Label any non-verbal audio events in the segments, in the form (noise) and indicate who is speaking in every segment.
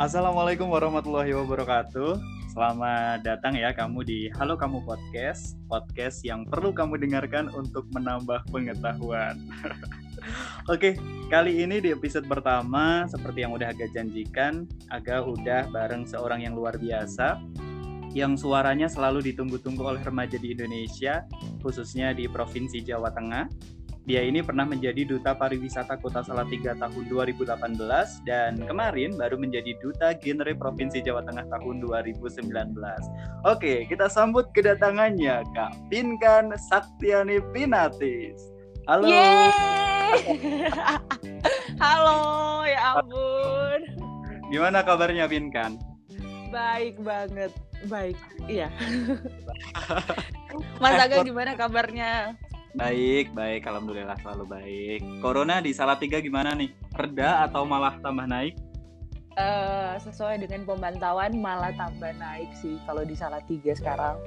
Speaker 1: Assalamualaikum warahmatullahi wabarakatuh. Selamat datang ya kamu di Halo Kamu Podcast, podcast yang perlu kamu dengarkan untuk menambah pengetahuan. (laughs) Oke, kali ini di episode pertama seperti yang udah agak janjikan, agak udah bareng seorang yang luar biasa yang suaranya selalu ditunggu-tunggu oleh remaja di Indonesia, khususnya di Provinsi Jawa Tengah. Dia ini pernah menjadi Duta Pariwisata Kota Salatiga tahun 2018 dan kemarin baru menjadi Duta Genre Provinsi Jawa Tengah tahun 2019. Oke, kita sambut kedatangannya Kak Pinkan Saktiani Pinatis. Halo. (laughs)
Speaker 2: Halo, ya ampun.
Speaker 1: Gimana kabarnya Pinkan?
Speaker 2: Baik banget, baik. Iya. (laughs) Mas Aga gimana kabarnya?
Speaker 1: Baik, baik. Alhamdulillah selalu baik. Corona di Salatiga gimana nih? Reda atau malah tambah naik?
Speaker 2: Uh, sesuai dengan pemantauan malah tambah naik sih kalau di Salatiga sekarang.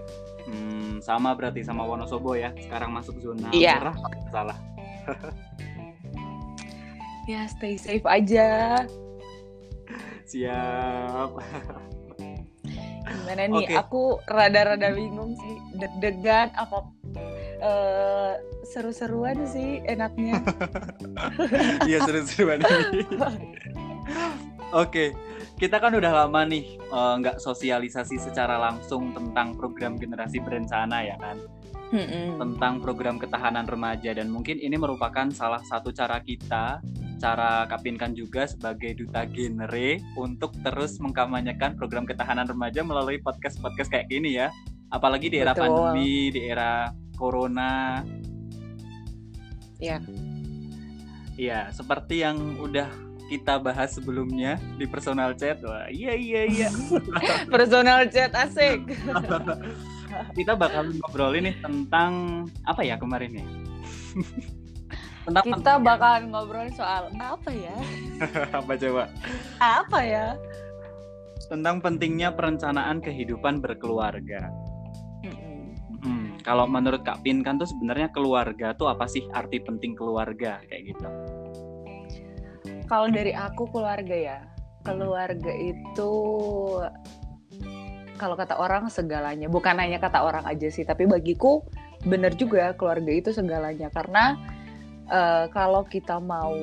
Speaker 1: Hmm, sama berarti sama Wonosobo ya. Sekarang masuk zona
Speaker 2: iya.
Speaker 1: merah. Salah. (laughs)
Speaker 2: ya, stay safe aja.
Speaker 1: Siap. (laughs)
Speaker 2: Gimana nih? Okay. Aku rada-rada bingung sih. Deg-degan apa uh, seru-seruan sih enaknya. (laughs)
Speaker 1: Iya seru-seruan. (laughs) Oke, kita kan udah lama nih nggak uh, sosialisasi secara langsung tentang program generasi berencana ya kan,
Speaker 2: hmm
Speaker 1: tentang program ketahanan remaja dan mungkin ini merupakan salah satu cara kita, cara Kapinkan juga sebagai duta genre untuk terus mengkampanyekan program ketahanan remaja melalui podcast-podcast kayak gini ya, apalagi di era Betul. pandemi, di era corona.
Speaker 2: Iya.
Speaker 1: Iya, seperti yang udah kita bahas sebelumnya di personal chat. Wah, iya iya iya. (laughs)
Speaker 2: personal chat asik.
Speaker 1: kita bakal ngobrolin nih tentang apa ya kemarin ya?
Speaker 2: Tentang kita bakal ngobrol soal apa ya? (laughs)
Speaker 1: apa coba?
Speaker 2: Apa ya?
Speaker 1: Tentang pentingnya perencanaan kehidupan berkeluarga. Hmm, kalau menurut Kak Pin kan tuh sebenarnya keluarga tuh apa sih arti penting keluarga kayak gitu?
Speaker 2: Kalau dari aku keluarga ya, keluarga itu kalau kata orang segalanya. Bukan hanya kata orang aja sih, tapi bagiku benar juga keluarga itu segalanya karena uh, kalau kita mau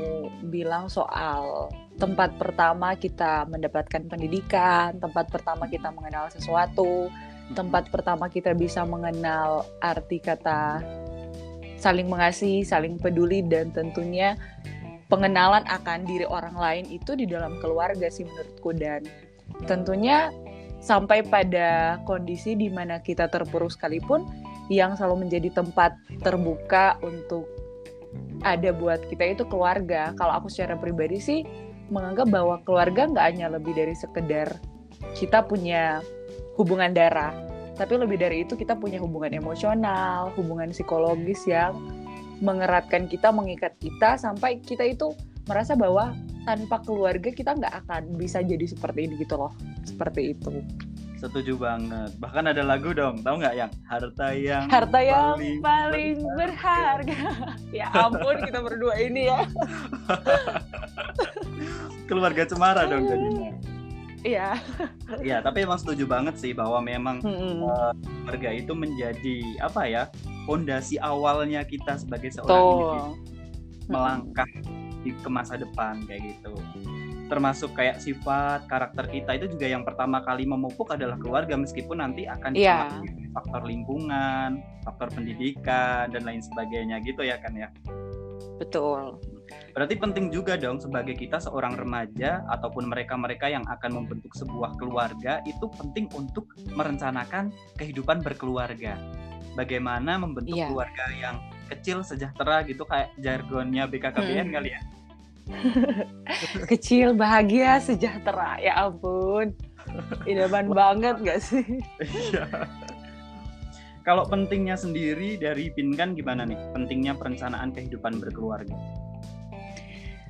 Speaker 2: bilang soal tempat pertama kita mendapatkan pendidikan, tempat pertama kita mengenal sesuatu, tempat pertama kita bisa mengenal arti kata saling mengasihi, saling peduli dan tentunya pengenalan akan diri orang lain itu di dalam keluarga sih menurutku. Dan tentunya sampai pada kondisi di mana kita terpuruk sekalipun yang selalu menjadi tempat terbuka untuk ada buat kita itu keluarga. Kalau aku secara pribadi sih menganggap bahwa keluarga nggak hanya lebih dari sekedar kita punya hubungan darah. Tapi lebih dari itu kita punya hubungan emosional, hubungan psikologis yang mengeratkan kita, mengikat kita sampai kita itu merasa bahwa tanpa keluarga kita nggak akan bisa jadi seperti ini gitu loh. Seperti itu.
Speaker 1: Setuju banget. Bahkan ada lagu dong, tahu nggak yang harta yang
Speaker 2: harta yang paling, paling berharga. ya ampun kita berdua ini ya. (laughs)
Speaker 1: Keluarga cemara dong jadinya.
Speaker 2: Iya.
Speaker 1: Iya, tapi emang setuju banget sih bahwa memang hmm. uh, keluarga itu menjadi apa ya fondasi awalnya kita sebagai seorang Tuh. individu melangkah di ke masa depan kayak gitu. Termasuk kayak sifat karakter kita itu juga yang pertama kali memupuk adalah keluarga meskipun nanti akan
Speaker 2: yeah.
Speaker 1: faktor lingkungan, faktor pendidikan dan lain sebagainya gitu ya kan ya.
Speaker 2: Betul.
Speaker 1: Berarti penting juga dong sebagai kita seorang remaja ataupun mereka-mereka yang akan membentuk sebuah keluarga itu penting untuk merencanakan kehidupan berkeluarga. Bagaimana membentuk yeah. keluarga yang kecil sejahtera gitu kayak jargonnya BKKBN hmm. kali ya. (laughs)
Speaker 2: kecil bahagia sejahtera. Ya ampun. Idaman (laughs) banget gak sih?
Speaker 1: Iya. kalau pentingnya sendiri dari Pinkan gimana nih? Pentingnya perencanaan kehidupan berkeluarga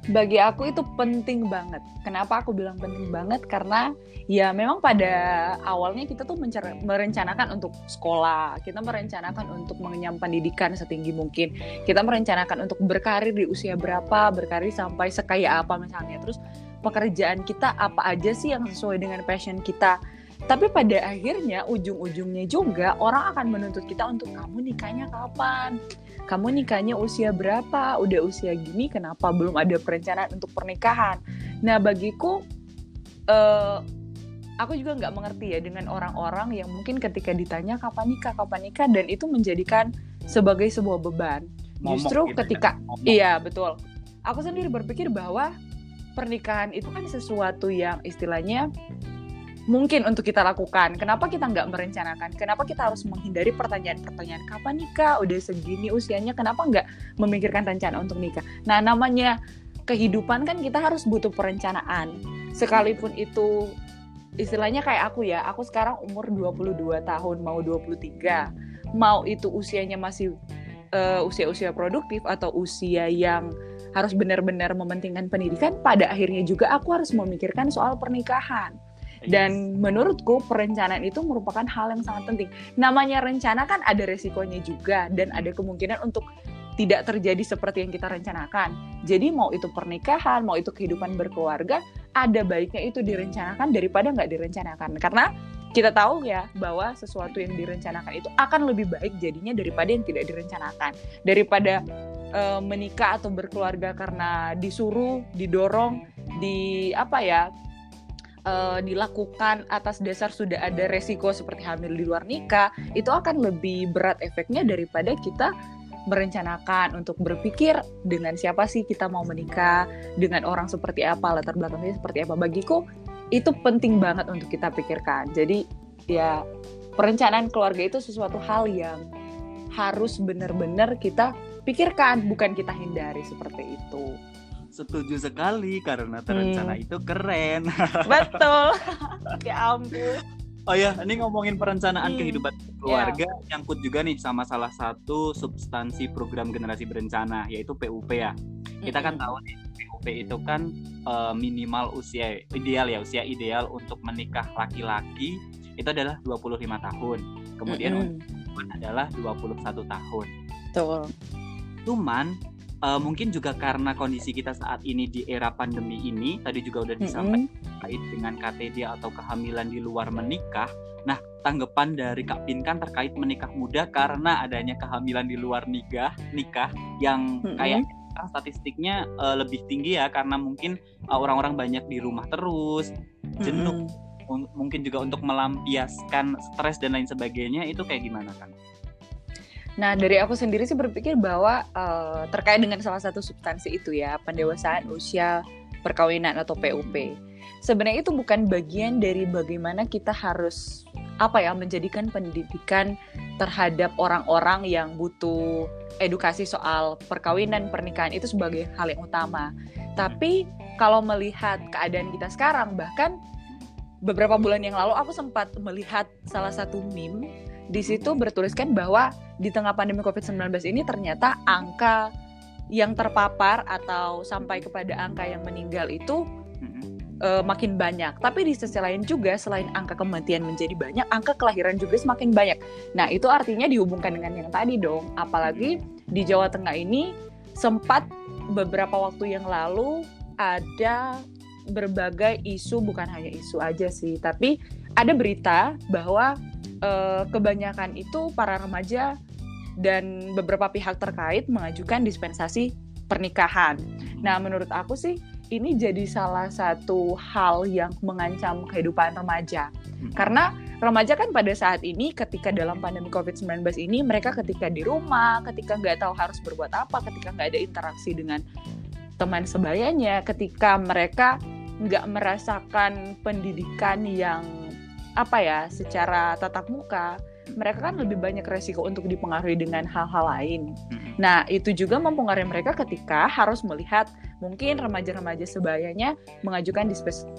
Speaker 2: bagi aku itu penting banget. Kenapa aku bilang penting banget? Karena ya memang pada awalnya kita tuh merencanakan untuk sekolah, kita merencanakan untuk mengenyam pendidikan setinggi mungkin, kita merencanakan untuk berkarir di usia berapa, berkarir sampai sekaya apa misalnya. Terus pekerjaan kita apa aja sih yang sesuai dengan passion kita tapi pada akhirnya ujung-ujungnya juga orang akan menuntut kita untuk kamu nikahnya kapan kamu nikahnya usia berapa? Udah usia gini kenapa belum ada perencanaan untuk pernikahan? Nah bagiku uh, aku juga nggak mengerti ya dengan orang-orang yang mungkin ketika ditanya kapan nikah kapan nikah dan itu menjadikan sebagai sebuah beban. Justru gitu ya, ketika ya. iya betul. Aku sendiri berpikir bahwa pernikahan itu kan sesuatu yang istilahnya mungkin untuk kita lakukan. Kenapa kita nggak merencanakan? Kenapa kita harus menghindari pertanyaan-pertanyaan kapan nikah? Udah segini usianya, kenapa nggak memikirkan rencana untuk nikah? Nah, namanya kehidupan kan kita harus butuh perencanaan. Sekalipun itu istilahnya kayak aku ya, aku sekarang umur 22 tahun, mau 23. Mau itu usianya masih uh, usia-usia produktif atau usia yang harus benar-benar mementingkan pendidikan, pada akhirnya juga aku harus memikirkan soal pernikahan. Dan menurutku perencanaan itu merupakan hal yang sangat penting. Namanya rencana kan ada resikonya juga dan ada kemungkinan untuk tidak terjadi seperti yang kita rencanakan. Jadi mau itu pernikahan, mau itu kehidupan berkeluarga, ada baiknya itu direncanakan daripada nggak direncanakan. Karena kita tahu ya bahwa sesuatu yang direncanakan itu akan lebih baik jadinya daripada yang tidak direncanakan. Daripada uh, menikah atau berkeluarga karena disuruh, didorong, di apa ya uh, dilakukan atas dasar sudah ada resiko seperti hamil di luar nikah, itu akan lebih berat efeknya daripada kita merencanakan untuk berpikir dengan siapa sih kita mau menikah, dengan orang seperti apa, latar belakangnya seperti apa. Bagiku itu penting banget untuk kita pikirkan. Jadi ya perencanaan keluarga itu sesuatu hal yang harus benar-benar kita pikirkan, bukan kita hindari seperti itu.
Speaker 1: Setuju sekali karena terencana hmm. itu keren. (laughs)
Speaker 2: Betul. (laughs) ya ampun.
Speaker 1: Oh ya, ini ngomongin perencanaan hmm. kehidupan keluarga yeah. nyangkut juga nih sama salah satu substansi program generasi berencana yaitu PUP ya. Kita kan hmm. tahu nih PUP itu kan uh, minimal usia ideal ya, usia ideal untuk menikah laki-laki itu adalah 25 tahun. Kemudian mm -hmm. adalah 21 tahun.
Speaker 2: Betul.
Speaker 1: Cuman uh, mungkin juga karena kondisi kita saat ini di era pandemi ini tadi juga udah disampaikan mm -hmm. terkait dengan KTD atau kehamilan di luar menikah. Nah, tanggapan dari Kak Pin kan terkait menikah muda karena adanya kehamilan di luar nikah, nikah yang mm -hmm. kayak statistiknya uh, lebih tinggi ya karena mungkin eh, orang-orang uh, banyak di rumah terus, jenuh, mm -hmm. mungkin juga untuk melampiaskan stres dan lain sebagainya itu kayak gimana kan?
Speaker 2: Nah, dari aku sendiri sih berpikir bahwa uh, terkait dengan salah satu substansi itu ya, pendewasaan usia perkawinan atau PUP. Sebenarnya itu bukan bagian dari bagaimana kita harus apa ya menjadikan pendidikan terhadap orang-orang yang butuh edukasi soal perkawinan, pernikahan itu sebagai hal yang utama. Tapi kalau melihat keadaan kita sekarang bahkan beberapa bulan yang lalu aku sempat melihat salah satu meme di situ bertuliskan bahwa di tengah pandemi COVID-19 ini ternyata angka yang terpapar atau sampai kepada angka yang meninggal itu uh, makin banyak. Tapi di sisi lain juga selain angka kematian menjadi banyak, angka kelahiran juga semakin banyak. Nah, itu artinya dihubungkan dengan yang tadi dong. Apalagi di Jawa Tengah ini sempat beberapa waktu yang lalu ada berbagai isu bukan hanya isu aja sih, tapi ada berita bahwa uh, kebanyakan itu para remaja dan beberapa pihak terkait mengajukan dispensasi pernikahan. Nah, menurut aku sih ini jadi salah satu hal yang mengancam kehidupan remaja. Hmm. Karena remaja kan pada saat ini ketika dalam pandemi COVID-19 ini mereka ketika di rumah, ketika nggak tahu harus berbuat apa, ketika nggak ada interaksi dengan teman sebayanya, ketika mereka nggak merasakan pendidikan yang apa ya secara tatap muka mereka kan lebih banyak resiko untuk dipengaruhi dengan hal-hal lain. Nah, itu juga mempengaruhi mereka ketika harus melihat mungkin remaja-remaja sebayanya mengajukan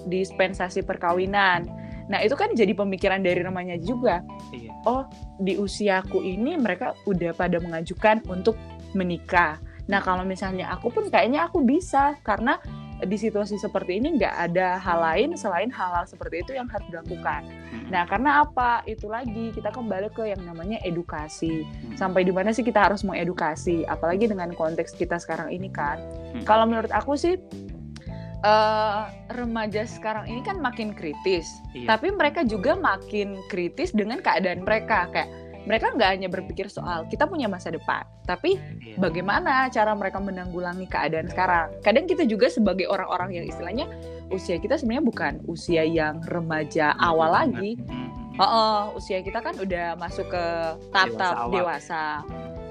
Speaker 2: dispensasi perkawinan. Nah, itu kan jadi pemikiran dari remaja juga. Iya. Oh, di usiaku ini mereka udah pada mengajukan untuk menikah. Nah, kalau misalnya aku pun kayaknya aku bisa karena di situasi seperti ini nggak ada hal lain selain hal-hal seperti itu yang harus dilakukan. Hmm. Nah, karena apa? Itu lagi kita kembali ke yang namanya edukasi. Hmm. Sampai di mana sih kita harus mengedukasi, apalagi dengan konteks kita sekarang ini kan. Hmm. Kalau menurut aku sih uh, remaja sekarang ini kan makin kritis, iya. tapi mereka juga makin kritis dengan keadaan mereka kayak mereka nggak hanya berpikir soal kita punya masa depan, tapi iya. bagaimana cara mereka menanggulangi keadaan sekarang. Kadang kita juga sebagai orang-orang yang istilahnya usia kita sebenarnya bukan usia yang remaja awal lagi. Oh, oh, usia kita kan udah masuk ke tahap dewasa, dewasa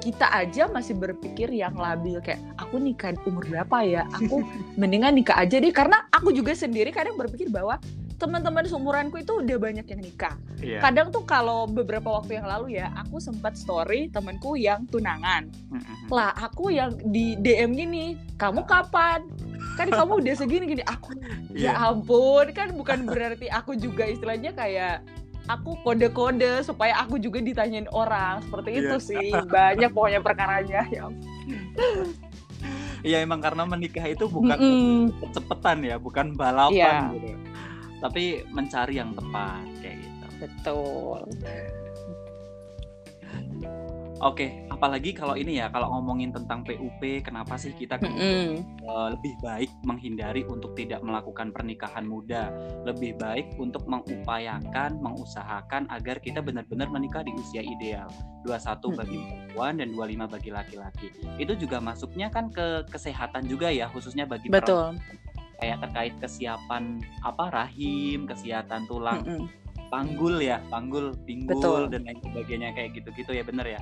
Speaker 2: kita aja masih berpikir yang labil kayak aku nikah umur berapa ya aku (laughs) mendingan nikah aja deh karena aku juga sendiri kadang berpikir bahwa teman-teman seumuranku itu udah banyak yang nikah. Yeah. Kadang tuh kalau beberapa waktu yang lalu ya, aku sempat story temanku yang tunangan. Mm-hmm. Lah, aku yang di DM gini, kamu kapan? Kan kamu udah segini gini. Aku yeah. ya iya. ampun, kan bukan berarti aku juga istilahnya kayak aku kode-kode supaya aku juga ditanyain orang seperti yeah. itu sih banyak pokoknya perkaranya ya
Speaker 1: Iya emang karena menikah itu bukan mm -mm. cepetan ya, bukan balapan yeah. gitu. Tapi mencari yang tepat kayak gitu.
Speaker 2: Betul.
Speaker 1: Oke, apalagi kalau ini ya, kalau ngomongin tentang PUP, kenapa sih kita mm -hmm. uh, lebih baik menghindari untuk tidak melakukan pernikahan muda, lebih baik untuk mengupayakan, mengusahakan agar kita benar-benar menikah di usia ideal, 21 mm -hmm. bagi perempuan dan 25 bagi laki-laki. Itu juga masuknya kan ke kesehatan juga ya, khususnya bagi
Speaker 2: Betul. perempuan.
Speaker 1: Kayak terkait kesiapan apa rahim, kesehatan tulang. Mm -hmm panggul ya, panggul, pinggul Betul. dan lain sebagainya kayak gitu-gitu ya bener ya.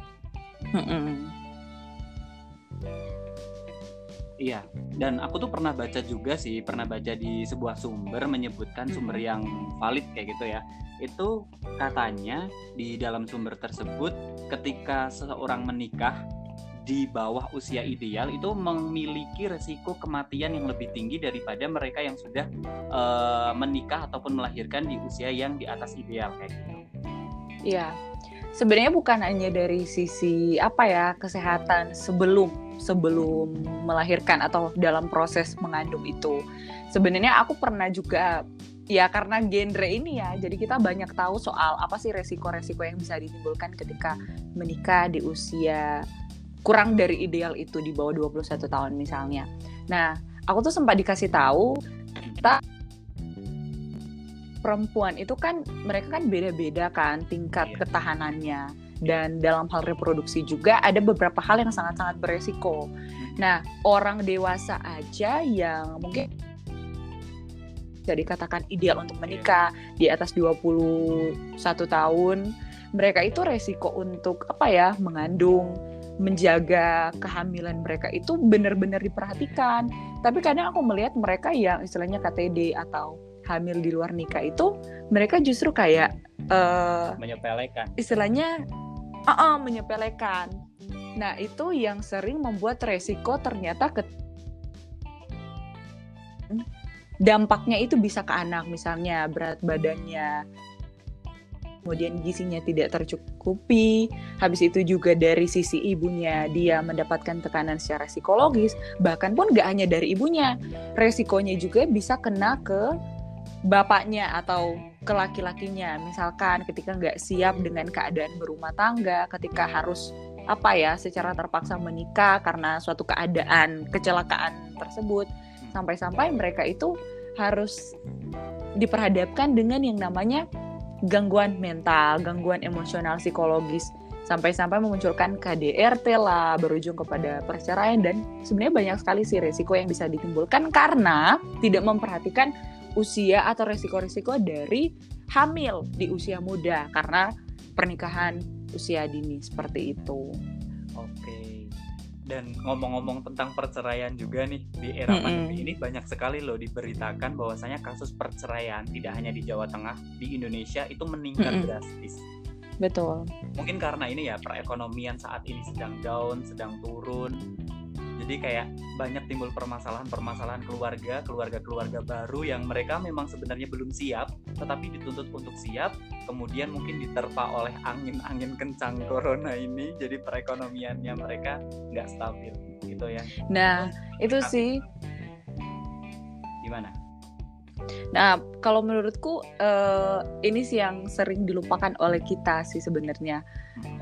Speaker 1: Iya, dan aku tuh pernah baca juga sih, pernah baca di sebuah sumber menyebutkan sumber yang valid kayak gitu ya. Itu katanya di dalam sumber tersebut ketika seseorang menikah di bawah usia ideal itu memiliki resiko kematian yang lebih tinggi daripada mereka yang sudah uh, menikah ataupun melahirkan di usia yang di atas ideal kayak gitu.
Speaker 2: Iya, sebenarnya bukan hanya dari sisi apa ya kesehatan sebelum sebelum melahirkan atau dalam proses mengandung itu. Sebenarnya aku pernah juga ya karena genre ini ya, jadi kita banyak tahu soal apa sih resiko-resiko yang bisa ditimbulkan ketika menikah di usia kurang dari ideal itu di bawah 21 tahun misalnya. Nah, aku tuh sempat dikasih tahu kita perempuan itu kan mereka kan beda-beda kan tingkat yeah. ketahanannya dan dalam hal reproduksi juga ada beberapa hal yang sangat-sangat beresiko. Hmm. Nah, orang dewasa aja yang mungkin bisa dikatakan ideal untuk menikah di atas 21 tahun, mereka itu resiko untuk apa ya, mengandung, menjaga kehamilan mereka itu benar-benar diperhatikan. Tapi kadang aku melihat mereka yang istilahnya KTD atau hamil di luar nikah itu mereka justru kayak uh,
Speaker 1: menyepelekan
Speaker 2: istilahnya uh -uh, menyepelekan nah itu yang sering membuat resiko ternyata ke dampaknya itu bisa ke anak misalnya berat badannya kemudian gizinya tidak tercukupi. Habis itu juga dari sisi ibunya dia mendapatkan tekanan secara psikologis, bahkan pun gak hanya dari ibunya, resikonya juga bisa kena ke bapaknya atau ke laki-lakinya. Misalkan ketika nggak siap dengan keadaan berumah tangga ketika harus apa ya secara terpaksa menikah karena suatu keadaan kecelakaan tersebut. Sampai-sampai mereka itu harus diperhadapkan dengan yang namanya gangguan mental, gangguan emosional psikologis sampai-sampai memunculkan KDRT lah berujung kepada perceraian dan sebenarnya banyak sekali sih resiko yang bisa ditimbulkan karena tidak memperhatikan usia atau resiko-resiko dari hamil di usia muda karena pernikahan usia dini seperti itu.
Speaker 1: Dan ngomong-ngomong tentang perceraian juga nih di era mm -hmm. pandemi ini banyak sekali loh diberitakan bahwasanya kasus perceraian tidak hanya di Jawa Tengah, di Indonesia itu meningkat mm -hmm. drastis.
Speaker 2: Betul.
Speaker 1: Mungkin karena ini ya perekonomian saat ini sedang down, sedang turun jadi kayak banyak timbul permasalahan-permasalahan keluarga keluarga-keluarga baru yang mereka memang sebenarnya belum siap tetapi dituntut untuk siap kemudian mungkin diterpa oleh angin-angin kencang corona ini jadi perekonomiannya mereka nggak stabil gitu ya.
Speaker 2: Nah itu sih.
Speaker 1: gimana
Speaker 2: Nah, kalau menurutku uh, ini sih yang sering dilupakan oleh kita sih sebenarnya.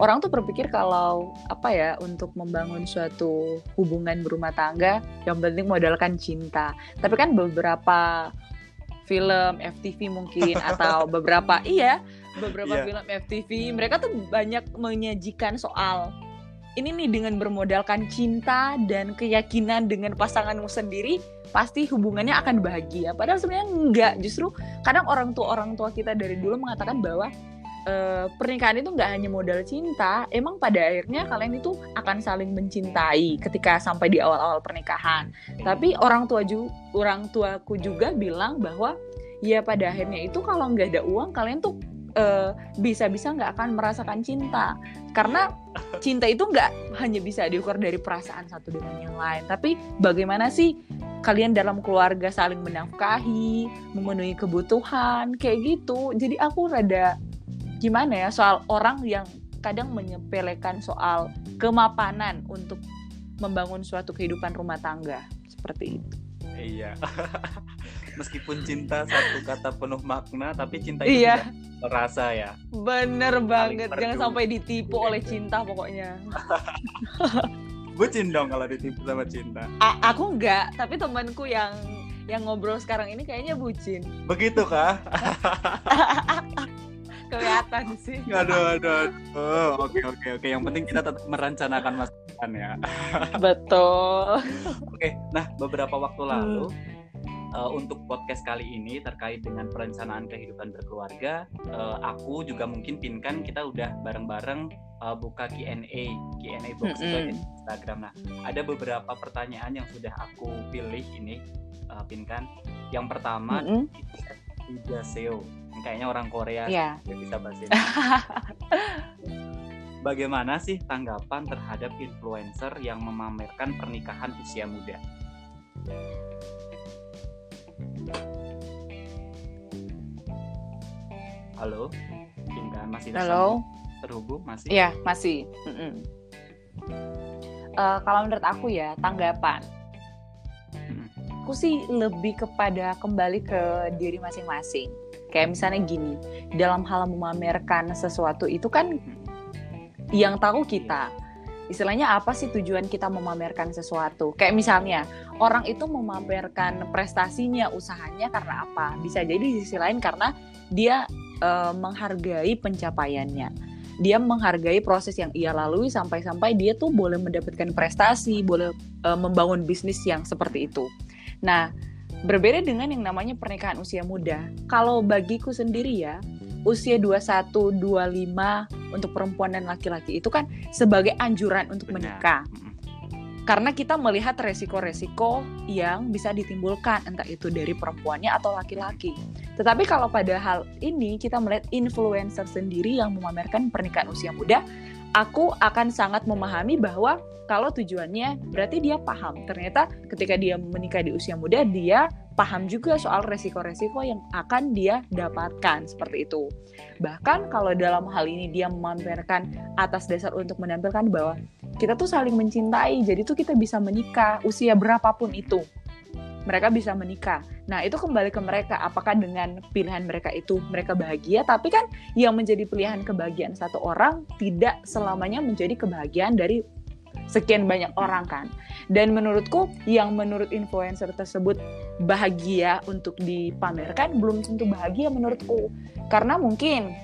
Speaker 2: Orang tuh berpikir kalau apa ya untuk membangun suatu hubungan berumah tangga yang penting modalkan cinta. Tapi kan beberapa film FTV mungkin (laughs) atau beberapa iya beberapa yeah. film FTV mereka tuh banyak menyajikan soal ini nih dengan bermodalkan cinta dan keyakinan dengan pasanganmu sendiri pasti hubungannya akan bahagia. Padahal sebenarnya enggak. Justru kadang orang tua orang tua kita dari dulu mengatakan bahwa e, pernikahan itu enggak hanya modal cinta. Emang pada akhirnya kalian itu akan saling mencintai ketika sampai di awal-awal pernikahan. Tapi orang tua juga orang tuaku juga bilang bahwa ya pada akhirnya itu kalau nggak ada uang kalian tuh uh, bisa-bisa nggak akan merasakan cinta. Karena cinta itu nggak hanya bisa diukur dari perasaan satu dengan yang lain tapi bagaimana sih kalian dalam keluarga saling menafkahi memenuhi kebutuhan kayak gitu. Jadi aku rada gimana ya soal orang yang kadang menyepelekan soal kemapanan untuk membangun suatu kehidupan rumah tangga seperti itu
Speaker 1: iya. (laughs) Meskipun cinta satu kata penuh makna tapi cinta itu iya. terasa ya.
Speaker 2: Bener banget. jangan sampai ditipu oleh cinta pokoknya. (laughs)
Speaker 1: Bucin dong kalau ditipu sama cinta.
Speaker 2: A aku enggak tapi temanku yang yang ngobrol sekarang ini kayaknya bucin.
Speaker 1: Begitu kah? (laughs)
Speaker 2: Kelihatan sih.
Speaker 1: Aduh aduh aduh. Oke oke oke. Yang penting kita tetap merencanakan masa depan ya (laughs)
Speaker 2: betul
Speaker 1: oke nah beberapa waktu lalu hmm uh, untuk podcast kali ini terkait dengan perencanaan kehidupan berkeluarga, uh, aku juga mungkin Pinkan kita udah bareng-bareng uh, buka Q&A, Q&A box mm -hmm. di Instagram. Nah, ada beberapa pertanyaan yang sudah aku pilih ini uh, Pinkan. Yang pertama mm -hmm. Seo, kayaknya orang Korea yeah. bisa bahasa (laughs) Bagaimana sih tanggapan terhadap influencer yang memamerkan pernikahan usia muda? Halo, Intan masih
Speaker 2: Halo.
Speaker 1: terhubung masih?
Speaker 2: Iya masih. Mm -mm. Uh, kalau menurut aku ya tanggapan, aku sih lebih kepada kembali ke diri masing-masing. Kayak misalnya gini, dalam hal memamerkan sesuatu itu kan yang tahu kita istilahnya apa sih tujuan kita memamerkan sesuatu? Kayak misalnya orang itu memamerkan prestasinya, usahanya karena apa? Bisa jadi di sisi lain karena dia uh, menghargai pencapaiannya. Dia menghargai proses yang ia lalui sampai-sampai dia tuh boleh mendapatkan prestasi, boleh uh, membangun bisnis yang seperti itu. Nah, berbeda dengan yang namanya pernikahan usia muda. Kalau bagiku sendiri ya, usia 21, 25 untuk perempuan dan laki-laki itu kan sebagai anjuran untuk menikah. Karena kita melihat resiko-resiko yang bisa ditimbulkan entah itu dari perempuannya atau laki-laki. Tetapi kalau pada hal ini kita melihat influencer sendiri yang memamerkan pernikahan usia muda, aku akan sangat memahami bahwa kalau tujuannya berarti dia paham. Ternyata ketika dia menikah di usia muda, dia paham juga soal resiko-resiko yang akan dia dapatkan seperti itu. Bahkan kalau dalam hal ini dia memamerkan atas dasar untuk menampilkan bahwa kita tuh saling mencintai, jadi tuh kita bisa menikah usia berapapun itu. Mereka bisa menikah. Nah, itu kembali ke mereka apakah dengan pilihan mereka itu mereka bahagia, tapi kan yang menjadi pilihan kebahagiaan satu orang tidak selamanya menjadi kebahagiaan dari sekian banyak orang kan. Dan menurutku yang menurut influencer tersebut bahagia untuk dipamerkan belum tentu bahagia menurutku. Karena mungkin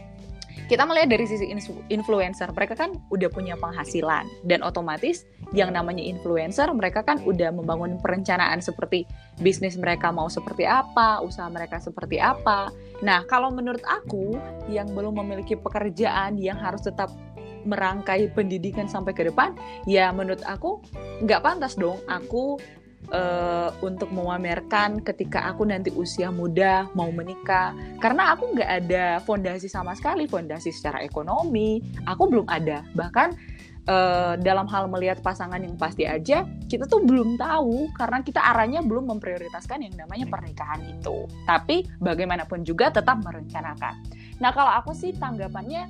Speaker 2: kita melihat dari sisi influencer, mereka kan udah punya penghasilan dan otomatis yang namanya influencer mereka kan udah membangun perencanaan seperti bisnis mereka mau seperti apa, usaha mereka seperti apa. Nah, kalau menurut aku yang belum memiliki pekerjaan yang harus tetap merangkai pendidikan sampai ke depan, ya menurut aku nggak pantas dong aku uh, untuk memamerkan ketika aku nanti usia muda mau menikah. Karena aku nggak ada fondasi sama sekali fondasi secara ekonomi. Aku belum ada. Bahkan uh, dalam hal melihat pasangan yang pasti aja kita tuh belum tahu. Karena kita arahnya belum memprioritaskan yang namanya pernikahan itu. Tapi bagaimanapun juga tetap merencanakan. Nah kalau aku sih tanggapannya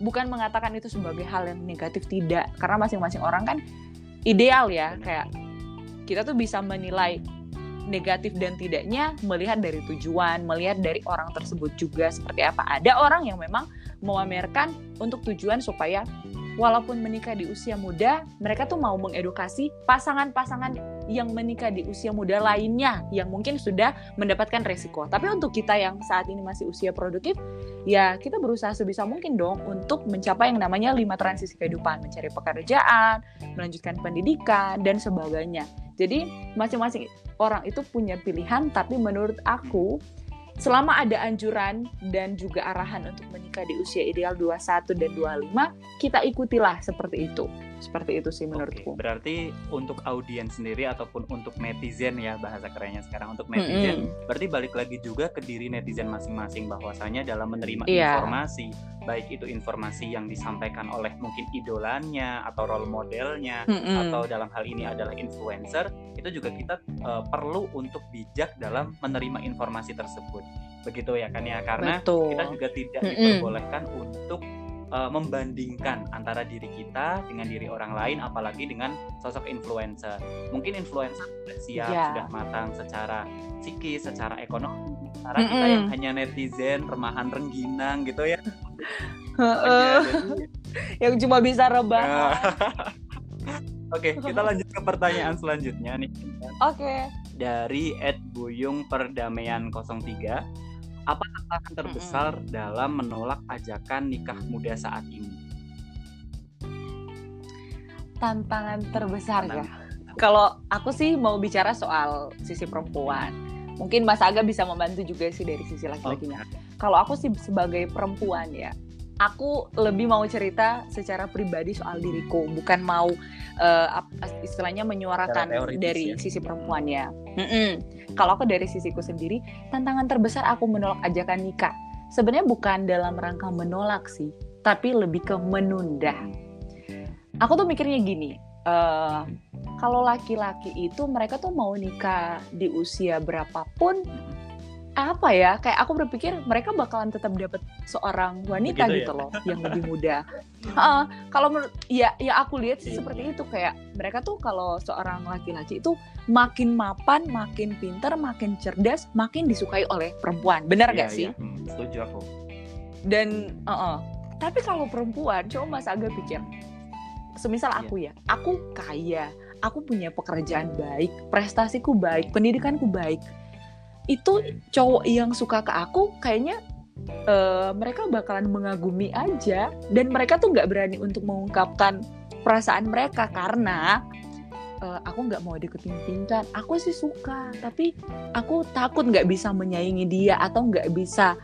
Speaker 2: bukan mengatakan itu sebagai hal yang negatif tidak. Karena masing-masing orang kan ideal ya kayak kita tuh bisa menilai negatif dan tidaknya melihat dari tujuan, melihat dari orang tersebut juga seperti apa. Ada orang yang memang memamerkan untuk tujuan supaya walaupun menikah di usia muda, mereka tuh mau mengedukasi pasangan-pasangan yang menikah di usia muda lainnya yang mungkin sudah mendapatkan resiko. Tapi untuk kita yang saat ini masih usia produktif, ya kita berusaha sebisa mungkin dong untuk mencapai yang namanya lima transisi kehidupan, mencari pekerjaan, melanjutkan pendidikan dan sebagainya. Jadi masing-masing orang itu punya pilihan, tapi menurut aku selama ada anjuran dan juga arahan untuk menikah di usia ideal 21 dan 25, kita ikutilah seperti itu. Seperti itu sih menurutku.
Speaker 1: Oke, berarti untuk audiens sendiri ataupun untuk netizen ya bahasa kerennya sekarang untuk netizen, mm -hmm. berarti balik lagi juga ke diri netizen masing-masing bahwasanya dalam menerima yeah. informasi, baik itu informasi yang disampaikan oleh mungkin idolanya atau role modelnya mm -hmm. atau dalam hal ini adalah influencer, itu juga kita uh, perlu untuk bijak dalam menerima informasi tersebut. Begitu ya kan ya karena Betul. kita juga tidak mm -hmm. diperbolehkan untuk uh, membandingkan antara diri kita dengan diri orang lain apalagi dengan sosok influencer mungkin influencer sudah siap yeah. sudah matang secara psikis secara ekonomi secara mm -hmm. kita yang hanya netizen remahan rengginang gitu ya (laughs)
Speaker 2: yang cuma bisa rebahan (laughs)
Speaker 1: Oke, okay, kita lanjut ke pertanyaan selanjutnya nih.
Speaker 2: Oke. Okay.
Speaker 1: Dari Ed Buyung Perdamaian 03 apa tantangan terbesar mm -hmm. dalam menolak ajakan nikah muda saat ini?
Speaker 2: Tantangan terbesar ya. Kalau aku sih mau bicara soal sisi perempuan. Mungkin Mas Aga bisa membantu juga sih dari sisi laki-lakinya. Okay. Kalau aku sih sebagai perempuan ya, aku lebih mau cerita secara pribadi soal diriku, bukan mau uh, istilahnya menyuarakan dari ya. sisi perempuannya. Mm -mm kalau aku dari sisiku sendiri, tantangan terbesar aku menolak ajakan nikah. Sebenarnya bukan dalam rangka menolak sih, tapi lebih ke menunda. Aku tuh mikirnya gini, uh, kalau laki-laki itu mereka tuh mau nikah di usia berapapun, apa ya kayak aku berpikir mereka bakalan tetap dapat seorang wanita Begitu gitu ya? loh (laughs) yang lebih muda. uh, kalau menurut ya ya aku lihat sih iya. seperti itu kayak mereka tuh kalau seorang laki-laki itu makin mapan, makin pinter, makin cerdas, makin disukai oleh perempuan. Benar iya, gak sih? Iya.
Speaker 1: Hmm, setuju aku.
Speaker 2: Dan uh -uh. tapi kalau perempuan coba Mas agak pikir semisal aku iya. ya, aku kaya, aku punya pekerjaan baik, prestasiku baik, pendidikanku baik itu cowok yang suka ke aku kayaknya uh, mereka bakalan mengagumi aja. Dan mereka tuh nggak berani untuk mengungkapkan perasaan mereka karena uh, aku nggak mau deketin pintar aku sih suka tapi aku takut nggak bisa menyaingi dia atau nggak bisa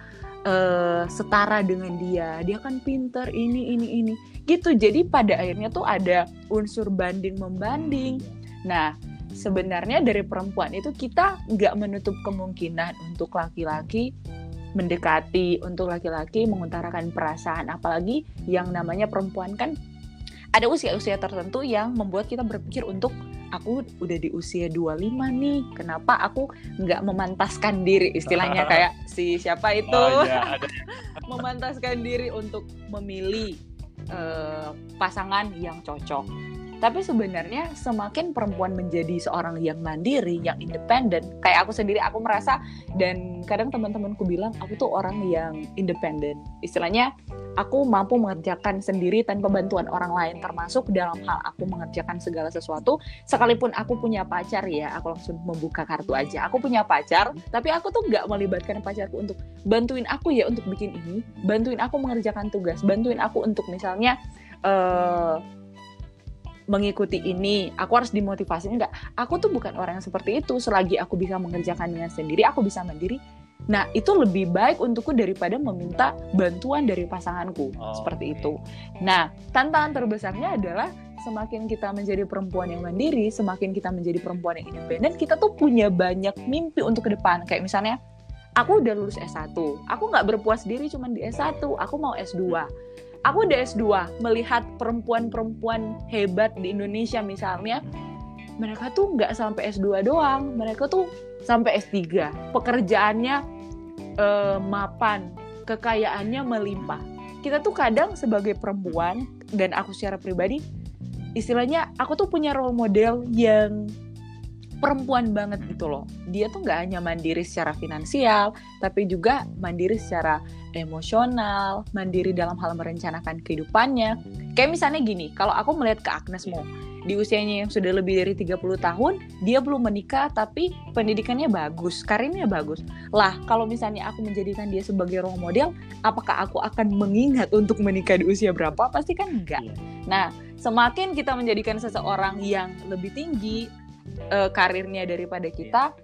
Speaker 2: uh, setara dengan dia. Dia kan pinter ini ini ini. Gitu. Jadi pada akhirnya tuh ada unsur banding membanding. Nah sebenarnya dari perempuan itu kita nggak menutup kemungkinan untuk laki-laki mendekati untuk laki-laki mengutarakan perasaan. Apalagi yang namanya perempuan kan ada usia-usia tertentu yang membuat kita berpikir untuk aku udah di usia 25 nih kenapa aku nggak memantaskan diri? Istilahnya (laughs) kayak si siapa itu? Oh, ya, (laughs) memantaskan diri untuk memilih uh, pasangan yang cocok tapi sebenarnya semakin perempuan menjadi seorang yang mandiri, yang independen, kayak aku sendiri aku merasa dan kadang teman-temanku bilang aku tuh orang yang independen. Istilahnya aku mampu mengerjakan sendiri tanpa bantuan orang lain termasuk dalam hal aku mengerjakan segala sesuatu sekalipun aku punya pacar ya aku langsung membuka kartu aja aku punya pacar tapi aku tuh nggak melibatkan pacarku untuk bantuin aku ya untuk bikin ini bantuin aku mengerjakan tugas bantuin aku untuk misalnya uh, mengikuti ini, aku harus dimotivasi enggak. Aku tuh bukan orang yang seperti itu. Selagi aku bisa mengerjakannya sendiri, aku bisa mandiri. Nah, itu lebih baik untukku daripada meminta bantuan dari pasanganku. Oh, seperti okay. itu. Nah, tantangan terbesarnya adalah semakin kita menjadi perempuan yang mandiri, semakin kita menjadi perempuan yang independen, kita tuh punya banyak mimpi untuk ke depan. Kayak misalnya, aku udah lulus S1, aku nggak berpuas diri cuma di S1, aku mau S2 aku udah S2 melihat perempuan-perempuan hebat di Indonesia misalnya mereka tuh nggak sampai S2 doang mereka tuh sampai S3 pekerjaannya eh, mapan kekayaannya melimpah. Kita tuh kadang sebagai perempuan dan aku secara pribadi istilahnya aku tuh punya role model yang perempuan banget gitu loh. Dia tuh nggak hanya mandiri secara finansial, tapi juga mandiri secara emosional, mandiri dalam hal merencanakan kehidupannya. Kayak misalnya gini, kalau aku melihat ke Agnesmo, di usianya yang sudah lebih dari 30 tahun, dia belum menikah tapi pendidikannya bagus, karirnya bagus. Lah, kalau misalnya aku menjadikan dia sebagai role model, apakah aku akan mengingat untuk menikah di usia berapa? Pasti kan enggak. Iya. Nah, semakin kita menjadikan seseorang yang lebih tinggi uh, karirnya daripada kita,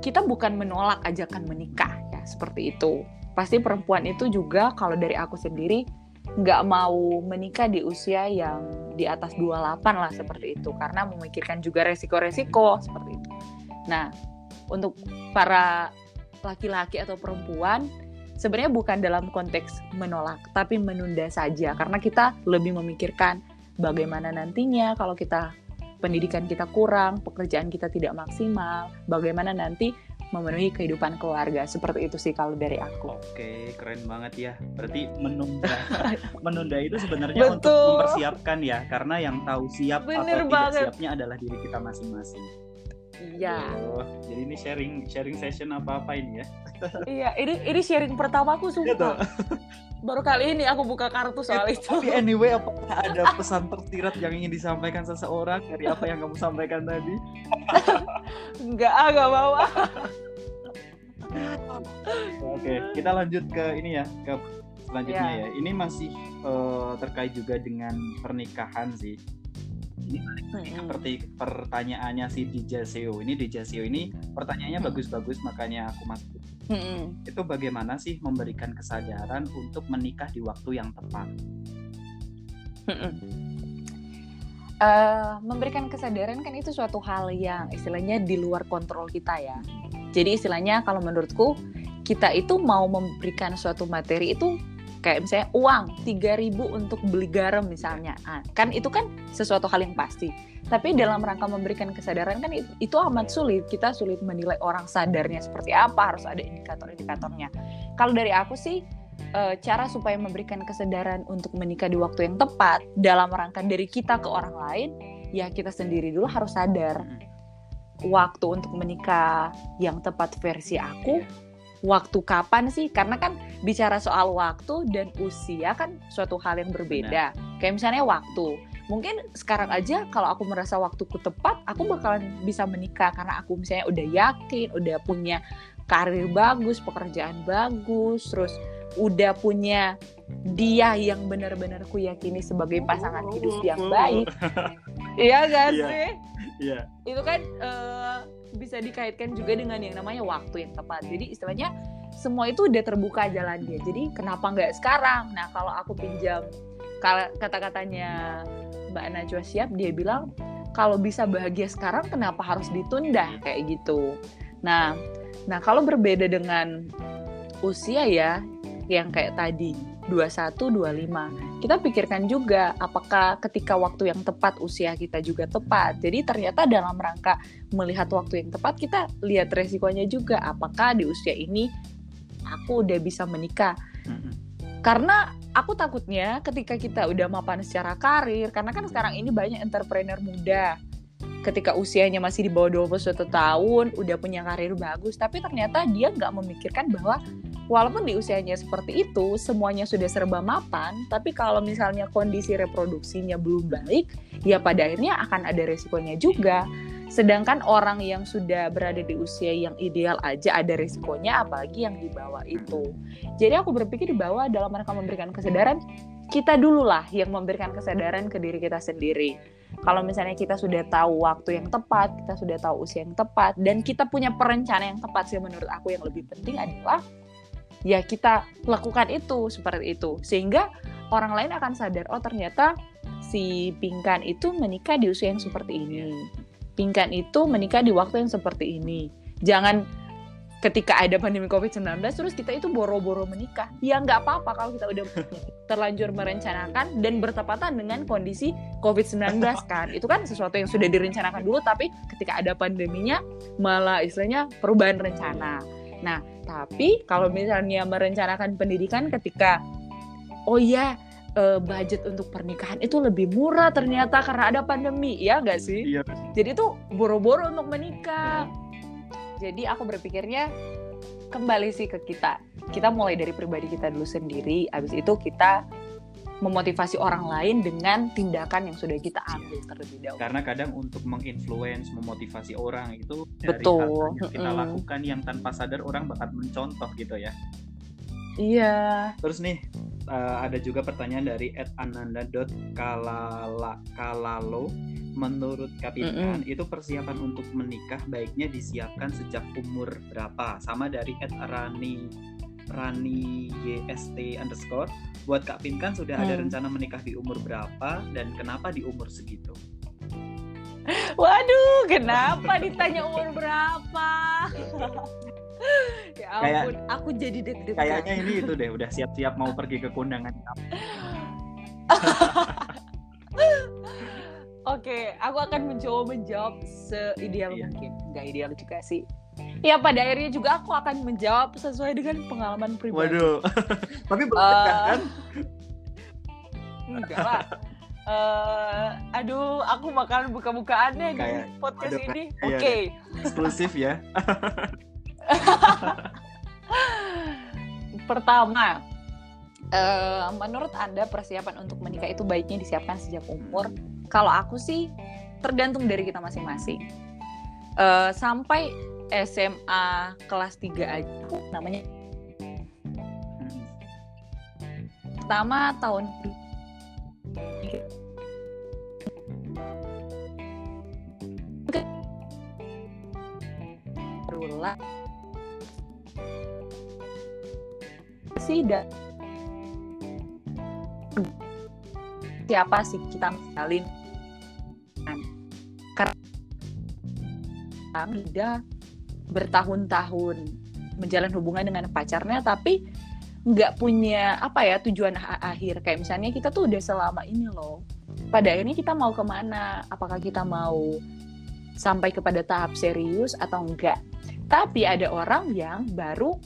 Speaker 2: kita bukan menolak ajakan menikah ya, seperti itu. Pasti perempuan itu juga kalau dari aku sendiri nggak mau menikah di usia yang di atas 28 lah seperti itu karena memikirkan juga resiko-resiko seperti itu. Nah, untuk para laki-laki atau perempuan sebenarnya bukan dalam konteks menolak tapi menunda saja karena kita lebih memikirkan bagaimana nantinya kalau kita pendidikan kita kurang, pekerjaan kita tidak maksimal, bagaimana nanti memenuhi kehidupan keluarga. Seperti itu sih kalau dari aku.
Speaker 1: Oke, keren banget ya. Berarti menunda (laughs) menunda itu sebenarnya Betul. untuk mempersiapkan ya, karena yang tahu siap Bener atau banget. tidak siapnya adalah diri kita masing-masing.
Speaker 2: Iya.
Speaker 1: Oh, jadi ini sharing sharing session apa apa ini ya?
Speaker 2: iya, ini ini sharing pertama aku sumpah. Baru kali ini aku buka kartu soal itu.
Speaker 1: Tapi anyway, apakah (laughs) ada pesan tersirat yang ingin disampaikan seseorang dari apa yang kamu sampaikan tadi?
Speaker 2: Enggak, ah, enggak mau.
Speaker 1: Oke, kita lanjut ke ini ya, ke selanjutnya yeah. ya. Ini masih uh, terkait juga dengan pernikahan sih ini seperti pertanyaannya si Dijaseo ini Dijaseo ini pertanyaannya bagus-bagus makanya aku masuk. Hmm. itu bagaimana sih memberikan kesadaran untuk menikah di waktu yang tepat?
Speaker 2: Uh, memberikan kesadaran kan itu suatu hal yang istilahnya di luar kontrol kita ya. Jadi istilahnya kalau menurutku kita itu mau memberikan suatu materi itu kayak misalnya uang 3000 untuk beli garam misalnya. Nah, kan itu kan sesuatu hal yang pasti. Tapi dalam rangka memberikan kesadaran kan itu, itu amat sulit. Kita sulit menilai orang sadarnya seperti apa harus ada indikator-indikatornya. Kalau dari aku sih e, cara supaya memberikan kesadaran untuk menikah di waktu yang tepat dalam rangka dari kita ke orang lain ya kita sendiri dulu harus sadar. Waktu untuk menikah yang tepat versi aku waktu kapan sih? Karena kan bicara soal waktu dan usia kan suatu hal yang berbeda. Benar. Kayak misalnya waktu. Mungkin sekarang aja kalau aku merasa waktuku tepat, aku bakalan bisa menikah karena aku misalnya udah yakin, udah punya karir bagus, pekerjaan bagus, terus udah punya dia yang benar-benar ku yakini sebagai pasangan hidup yang baik. (laughs) iya gak iya. sih?
Speaker 1: Iya.
Speaker 2: Itu kan uh, bisa dikaitkan juga dengan yang namanya waktu yang tepat. Jadi istilahnya semua itu udah terbuka jalannya. Jadi kenapa nggak sekarang? Nah kalau aku pinjam kata-katanya Mbak Najwa Siap, dia bilang kalau bisa bahagia sekarang kenapa harus ditunda kayak gitu. Nah, nah kalau berbeda dengan usia ya yang kayak tadi 21, 25. Kita pikirkan juga apakah ketika waktu yang tepat usia kita juga tepat. Jadi ternyata dalam rangka melihat waktu yang tepat kita lihat resikonya juga apakah di usia ini aku udah bisa menikah. Karena aku takutnya ketika kita udah mapan secara karir, karena kan sekarang ini banyak entrepreneur muda ketika usianya masih di bawah 21 tahun, udah punya karir bagus, tapi ternyata dia nggak memikirkan bahwa walaupun di usianya seperti itu semuanya sudah serba mapan tapi kalau misalnya kondisi reproduksinya belum baik ya pada akhirnya akan ada resikonya juga. Sedangkan orang yang sudah berada di usia yang ideal aja ada resikonya apalagi yang di bawah itu. Jadi aku berpikir di bawah dalam mereka memberikan kesadaran kita dulu lah yang memberikan kesadaran ke diri kita sendiri. Kalau misalnya kita sudah tahu waktu yang tepat, kita sudah tahu usia yang tepat, dan kita punya perencanaan yang tepat sih menurut aku yang lebih penting adalah ya kita lakukan itu seperti itu sehingga orang lain akan sadar oh ternyata si pingkan itu menikah di usia yang seperti ini pingkan itu menikah di waktu yang seperti ini jangan ketika ada pandemi COVID-19 terus kita itu boro-boro menikah. Ya nggak apa-apa kalau kita udah (laughs) terlanjur merencanakan dan bertepatan dengan kondisi COVID-19 kan. Itu kan sesuatu yang sudah direncanakan dulu tapi ketika ada pandeminya malah istilahnya perubahan rencana. Nah, tapi kalau misalnya merencanakan pendidikan ketika oh ya uh, budget untuk pernikahan itu lebih murah ternyata karena ada pandemi, ya nggak sih?
Speaker 1: Iya.
Speaker 2: jadi tuh boro-boro untuk menikah jadi aku berpikirnya kembali sih ke kita kita mulai dari pribadi kita dulu sendiri habis itu kita memotivasi orang lain dengan tindakan yang sudah kita ambil terlebih dahulu.
Speaker 1: Karena kadang untuk menginfluence, memotivasi orang itu dari
Speaker 2: Betul.
Speaker 1: hal yang kita
Speaker 2: Mm-mm.
Speaker 1: lakukan yang tanpa sadar orang bakal mencontoh gitu ya.
Speaker 2: Iya.
Speaker 1: Terus nih eh, ada juga pertanyaan dari @ananda.kalalo. Menurut Kapinkan itu persiapan untuk menikah baiknya disiapkan sejak umur berapa? Sama dari @rani Rani YST underscore buat Kak Pinkan sudah ada
Speaker 2: Hmm.
Speaker 1: rencana menikah di umur berapa dan kenapa di umur segitu?
Speaker 2: Waduh, kenapa ditanya umur berapa? (laughs) ya
Speaker 1: Kayak-
Speaker 2: ampun, aku jadi deg-degan.
Speaker 1: Kayaknya ini itu deh udah siap-siap mau pergi ke kondangan (laughs)
Speaker 2: Oke, aku akan mencoba menjawab seideal
Speaker 1: Iya.
Speaker 2: mungkin. Nggak ideal juga sih. Ya pada akhirnya juga aku akan menjawab sesuai dengan pengalaman pribadi.
Speaker 1: Waduh. (laughs) Tapi belum
Speaker 2: Eh,
Speaker 1: nikah kan?
Speaker 2: Enggak lah. Eh, aduh, aku bakalan buka-bukaannya di podcast ini.
Speaker 1: iya,
Speaker 2: Oke.
Speaker 1: Eksklusif ya. (laughs)
Speaker 2: Pertama, eh, menurut Anda persiapan untuk menikah itu baiknya disiapkan sejak umur? Kalau aku sih tergantung dari kita masing-masing. Eh, sampai SMA kelas 3 aja. Namanya. Pertama tahun. Berulang sih dan siapa sih kita misalin? Karena udah bertahun-tahun menjalin hubungan dengan pacarnya tapi nggak punya apa ya tujuan akhir. Kayak misalnya kita tuh udah selama ini loh pada akhirnya kita mau ke mana? Apakah kita mau sampai kepada tahap serius atau enggak tapi ada orang yang baru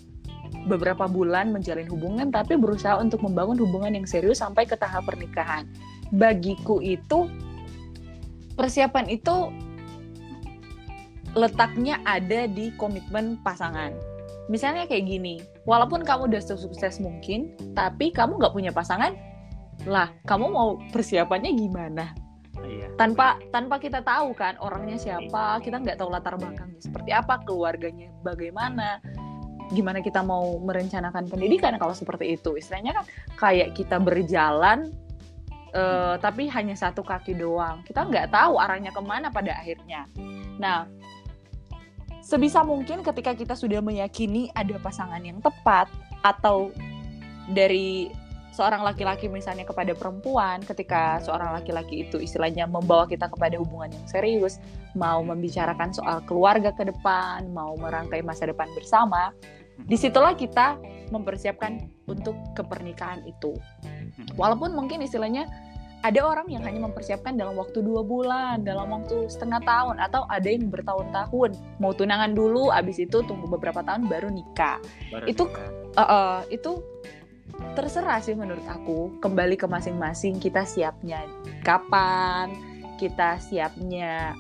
Speaker 2: beberapa bulan menjalin hubungan tapi berusaha untuk membangun hubungan yang serius sampai ke tahap pernikahan. Bagiku itu persiapan itu letaknya ada di komitmen pasangan misalnya kayak gini, walaupun kamu udah sukses mungkin, tapi kamu nggak punya pasangan, lah kamu mau persiapannya gimana?
Speaker 1: Iya.
Speaker 2: Tanpa tanpa kita tahu kan orangnya siapa, kita nggak tahu latar belakangnya seperti apa, keluarganya bagaimana, gimana kita mau merencanakan pendidikan kalau seperti itu, istilahnya kan kayak kita berjalan. eh, tapi hanya satu kaki doang, kita nggak tahu arahnya ke mana pada akhirnya. Nah, sebisa mungkin ketika kita sudah meyakini ada pasangan yang tepat atau dari seorang laki-laki misalnya kepada perempuan ketika seorang laki-laki itu istilahnya membawa kita kepada hubungan yang serius mau membicarakan soal keluarga ke depan mau merangkai masa depan bersama di situlah kita mempersiapkan untuk kepernikahan itu. Walaupun mungkin istilahnya ada orang yang hanya mempersiapkan dalam waktu dua bulan, dalam waktu setengah tahun, atau ada yang bertahun-tahun mau tunangan dulu, abis itu tunggu beberapa tahun baru nikah.
Speaker 1: Baru
Speaker 2: Itu-
Speaker 1: nikah.
Speaker 2: Eh, eh, itu terserah sih menurut aku. Kembali ke masing-masing kita siapnya kapan, kita siapnya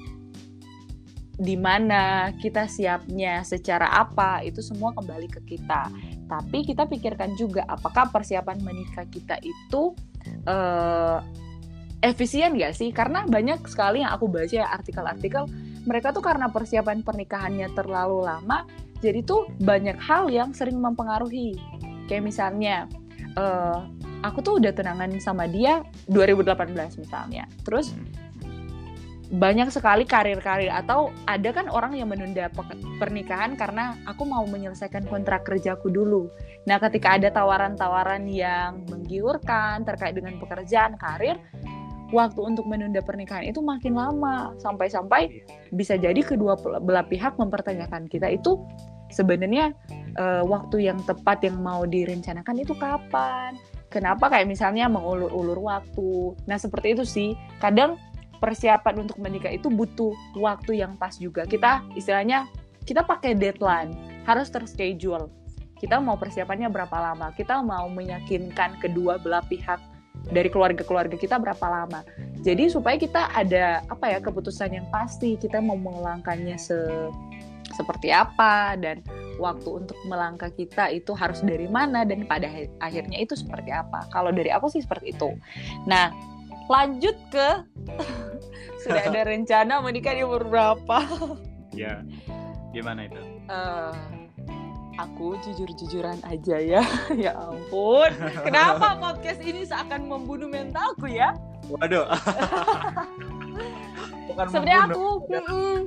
Speaker 2: di mana, kita siapnya secara apa, itu semua kembali ke kita. Tapi kita pikirkan juga apakah persiapan menikah kita itu eh, efisien gak sih? Karena banyak sekali yang aku baca ya artikel-artikel mereka tuh karena persiapan pernikahannya terlalu lama, jadi tuh banyak hal yang sering mempengaruhi. Kayak misalnya, eh, aku tuh udah tunangan sama dia 2018 misalnya. Terus banyak sekali karir-karir atau ada kan orang yang menunda pe- pernikahan karena aku mau menyelesaikan kontrak kerjaku dulu. Nah, ketika ada tawaran-tawaran yang menggiurkan terkait dengan pekerjaan, karir, waktu untuk menunda pernikahan itu makin lama sampai-sampai bisa jadi kedua belah pihak mempertanyakan kita itu sebenarnya eh, waktu yang tepat yang mau direncanakan itu kapan? Kenapa kayak misalnya mengulur-ulur waktu? Nah, seperti itu sih. Kadang persiapan untuk menikah itu butuh waktu yang pas juga. Kita istilahnya kita pakai deadline, harus terschedule. Kita mau persiapannya berapa lama? Kita mau meyakinkan kedua belah pihak dari keluarga-keluarga kita berapa lama? Jadi supaya kita ada apa ya keputusan yang pasti, kita mau melangkahnya se seperti apa dan waktu untuk melangkah kita itu harus dari mana dan pada akhirnya itu seperti apa. Kalau dari aku sih seperti itu. Nah, lanjut ke (laughs) sudah ada rencana menikah di umur berapa?
Speaker 1: Ya, gimana itu?
Speaker 2: Uh, aku jujur-jujuran aja ya. (laughs) ya ampun. Kenapa podcast ini seakan membunuh mentalku ya?
Speaker 1: Waduh. (laughs)
Speaker 2: Sebenarnya aku, mm,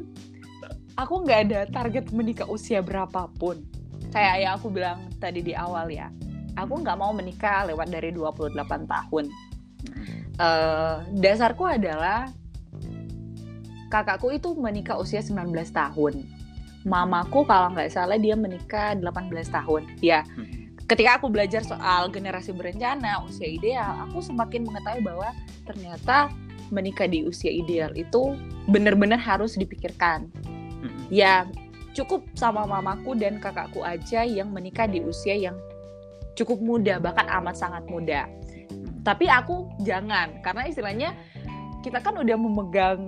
Speaker 2: aku nggak ada target menikah usia berapapun. Kayak yang aku bilang tadi di awal ya. Aku nggak mau menikah lewat dari 28 tahun. Uh, dasarku adalah kakakku itu menikah usia 19 tahun mamaku kalau nggak salah dia menikah 18 tahun. Ya, hmm. ketika aku belajar soal generasi berencana, usia ideal, aku semakin mengetahui bahwa ternyata menikah di usia ideal itu benar-benar harus dipikirkan. Hmm. Ya, cukup sama mamaku dan kakakku aja yang menikah di usia yang cukup muda, bahkan amat sangat muda. Hmm. Tapi aku jangan, karena istilahnya kita kan udah memegang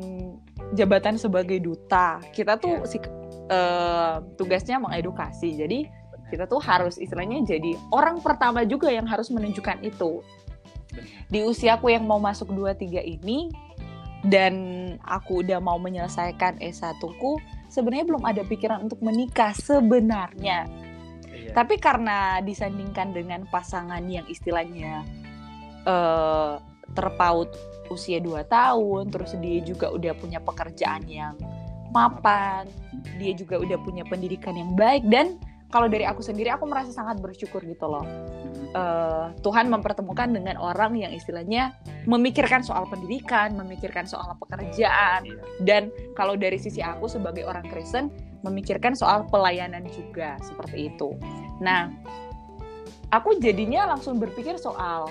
Speaker 2: jabatan sebagai duta. Kita tuh yeah. Uh, tugasnya mengedukasi. Jadi kita tuh harus istilahnya jadi orang pertama juga yang harus menunjukkan itu. Di usiaku yang mau masuk 23 ini dan aku udah mau menyelesaikan S1ku, sebenarnya belum ada pikiran untuk menikah sebenarnya. Iya. Tapi karena disandingkan dengan pasangan yang istilahnya uh, terpaut usia 2 tahun, terus dia juga udah punya pekerjaan yang mapan, dia juga udah punya pendidikan yang baik dan kalau dari aku sendiri aku merasa sangat bersyukur gitu loh. Uh, Tuhan mempertemukan dengan orang yang istilahnya memikirkan soal pendidikan, memikirkan soal pekerjaan iya. dan kalau dari sisi aku sebagai orang Kristen memikirkan soal pelayanan juga seperti itu. Nah, aku jadinya langsung berpikir soal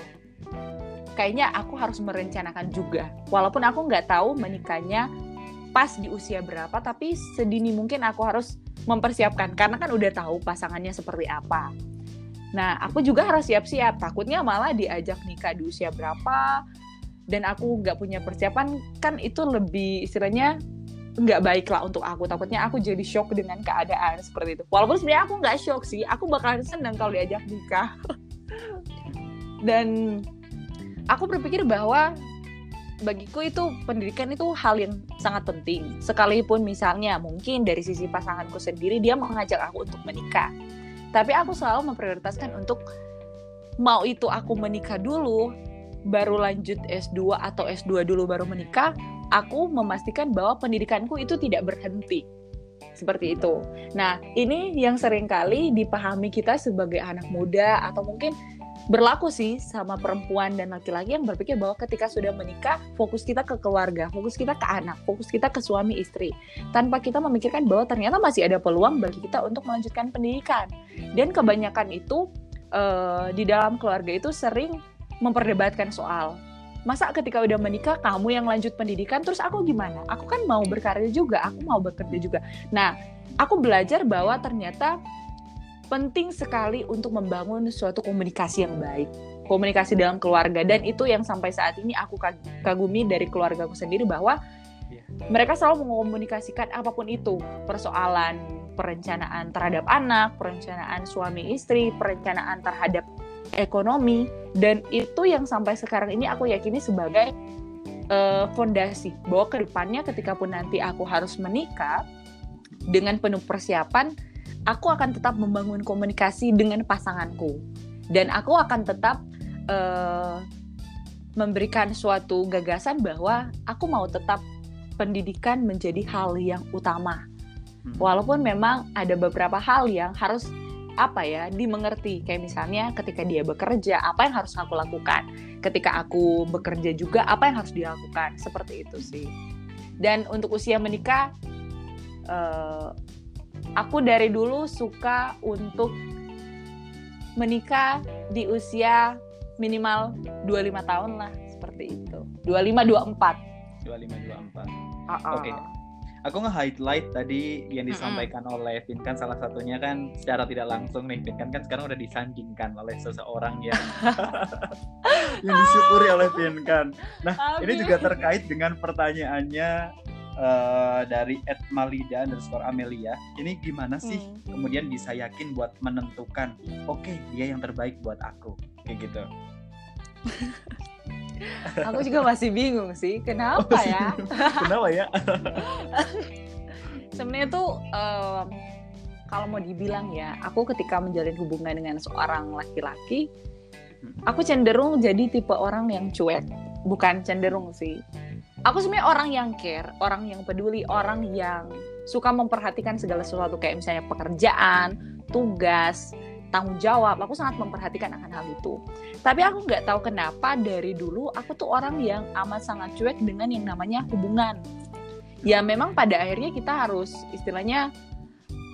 Speaker 2: kayaknya aku harus merencanakan juga. Walaupun aku nggak tahu menikahnya pas di usia berapa tapi sedini mungkin aku harus mempersiapkan karena kan udah tahu pasangannya seperti apa. Nah, aku juga harus siap-siap. Takutnya malah diajak nikah di usia berapa dan aku nggak punya persiapan kan itu lebih istilahnya nggak baik lah untuk aku. Takutnya aku jadi shock dengan keadaan seperti itu. Walaupun sebenarnya aku nggak shock sih, aku bakalan seneng kalau diajak nikah. (laughs) dan aku berpikir bahwa bagiku itu pendidikan itu hal yang sangat penting. Sekalipun misalnya mungkin dari sisi pasanganku sendiri dia mengajak aku untuk menikah. Tapi aku selalu memprioritaskan untuk mau itu aku menikah dulu, baru lanjut S2 atau S2 dulu baru menikah, aku memastikan bahwa pendidikanku itu tidak berhenti. Seperti itu. Nah, ini yang sering kali dipahami kita sebagai anak muda atau mungkin berlaku sih sama perempuan dan laki-laki yang berpikir bahwa ketika sudah menikah fokus kita ke keluarga, fokus kita ke anak, fokus kita ke suami istri. Tanpa kita memikirkan bahwa ternyata masih ada peluang bagi kita untuk melanjutkan pendidikan. Dan kebanyakan itu uh, di dalam keluarga itu sering memperdebatkan soal masa ketika udah menikah kamu yang lanjut pendidikan? Terus aku gimana? Aku kan mau berkarya juga aku mau bekerja juga. Nah aku belajar bahwa ternyata penting sekali untuk membangun suatu komunikasi yang baik komunikasi dalam keluarga. Dan itu yang sampai saat ini aku kagumi dari keluargaku sendiri bahwa iya. mereka selalu mengomunikasikan apa pun itu. Persoalan perencanaan terhadap anak, perencanaan suami istri, perencanaan terhadap ekonomi. Dan itu yang sampai sekarang ini aku yakini sebagai uh, fondasi bahwa ke depannya ketika pun nanti aku harus menikah dengan penuh persiapan aku akan tetap membangun komunikasi dengan pasanganku. Dan aku akan tetap uh, memberikan suatu gagasan bahwa aku mau tetap pendidikan menjadi hal yang utama. Hmm. walaupun memang ada beberapa hal yang harus apa ya dimengerti. Kayak misalnya ketika dia bekerja apa yang harus aku lakukan? Ketika aku bekerja juga apa yang harus dilakukan? Seperti itu sih. Dan untuk usia menikah uh, aku dari dulu suka untuk menikah di usia minimal 25 tahun lah seperti itu. 25 24.
Speaker 1: 25 24. Uh -uh. Oke. Okay. aku nge-highlight tadi yang disampaikan mm -hmm. oleh Vinkan salah satunya kan secara tidak langsung nih Vinkan kan sekarang udah disandingkan oleh seseorang yang (laughs) (laughs) yang disyukuri oleh Vinkan. Nah, Amin. ini juga terkait dengan pertanyaannya uh, dari Ed Malida underscore Amelia. Ini gimana sih hmm. kemudian bisa yakin buat menentukan oke okay, dia yang terbaik buat aku kayak gitu. (laughs)
Speaker 2: aku juga masih bingung sih kenapa oh, ya (laughs)
Speaker 1: kenapa ya (laughs)
Speaker 2: sebenarnya tuh um, kalau mau dibilang ya aku ketika menjalin hubungan dengan seorang laki-laki aku cenderung jadi tipe orang yang cuek bukan cenderung sih aku sebenarnya orang yang care orang yang peduli orang yang suka memperhatikan segala sesuatu. Kayak misalnya pekerjaan tugas tanggung jawab. Aku sangat memperhatikan akan hal itu. Tapi aku nggak tahu kenapa dari dulu aku tuh orang yang amat sangat cuek dengan yang namanya hubungan. Ya memang pada akhirnya kita harus istilahnya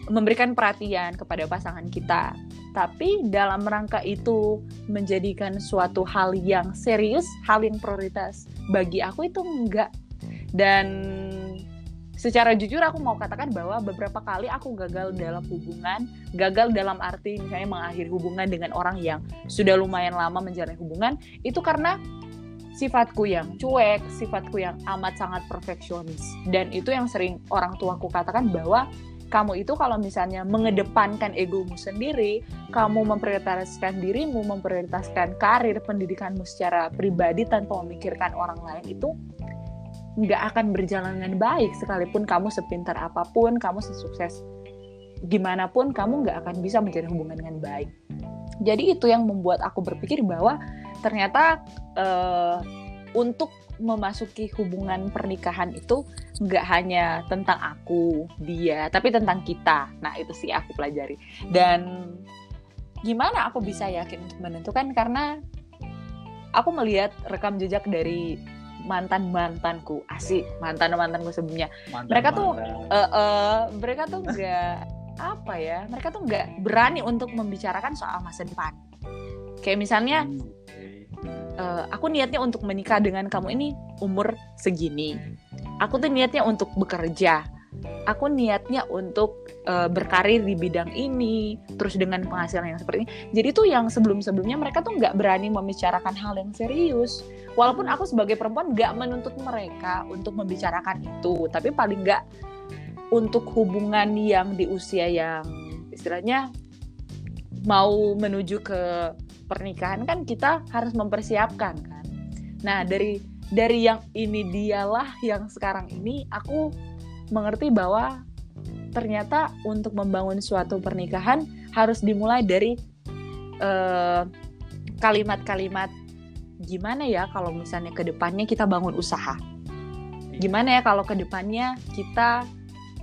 Speaker 2: memberikan perhatian kepada pasangan kita. Tapi dalam rangka itu menjadikan suatu hal yang serius hal yang prioritas bagi aku itu enggak dan secara jujur aku mau katakan bahwa beberapa kali aku gagal dalam hubungan, gagal dalam arti misalnya mengakhiri hubungan dengan orang yang sudah lumayan lama menjalin hubungan, itu karena sifatku yang cuek, sifatku yang amat sangat perfeksionis. Dan itu yang sering orang tuaku katakan bahwa kamu itu kalau misalnya mengedepankan egomu sendiri, kamu memprioritaskan dirimu, memprioritaskan karir, pendidikanmu secara pribadi tanpa memikirkan orang lain itu nggak akan berjalan dengan baik sekalipun kamu sepintar apa pun kamu sesukses gimana pun kamu nggak akan bisa menjadi hubungan dengan baik. Jadi itu yang membuat aku berpikir bahwa ternyata uh, untuk memasuki hubungan pernikahan itu nggak hanya tentang aku dia tapi tentang kita. Nah itu sih aku pelajari. Dan gimana aku bisa yakin untuk menentukan? Karena aku melihat rekam jejak dari mantan mantanku asik mantan mantanku sebelumnya. Mantan, mereka tuh uh, uh, mereka tuh nggak apa ya mereka tuh nggak berani untuk membicarakan soal masa depan. Kayak misalnya uh, aku niatnya untuk menikah dengan kamu ini umur segini. Aku tuh niatnya untuk bekerja. Aku niatnya untuk uh, berkarir di bidang ini terus dengan penghasilan yang seperti ini. Jadi tuh yang sebelum sebelumnya mereka tuh nggak berani membicarakan hal yang serius. Walaupun aku sebagai perempuan nggak menuntut mereka untuk membicarakan itu. Tapi paling nggak untuk hubungan yang di usia yang istilahnya mau menuju ke pernikahan kan kita harus mempersiapkan kan nah dari dari yang ini dialah yang sekarang ini aku mengerti bahwa ternyata untuk membangun suatu pernikahan harus dimulai dari eh, kalimat-kalimat gimana ya kalau misalnya ke depannya kita bangun usaha. Gimana ya kalau ke depannya kita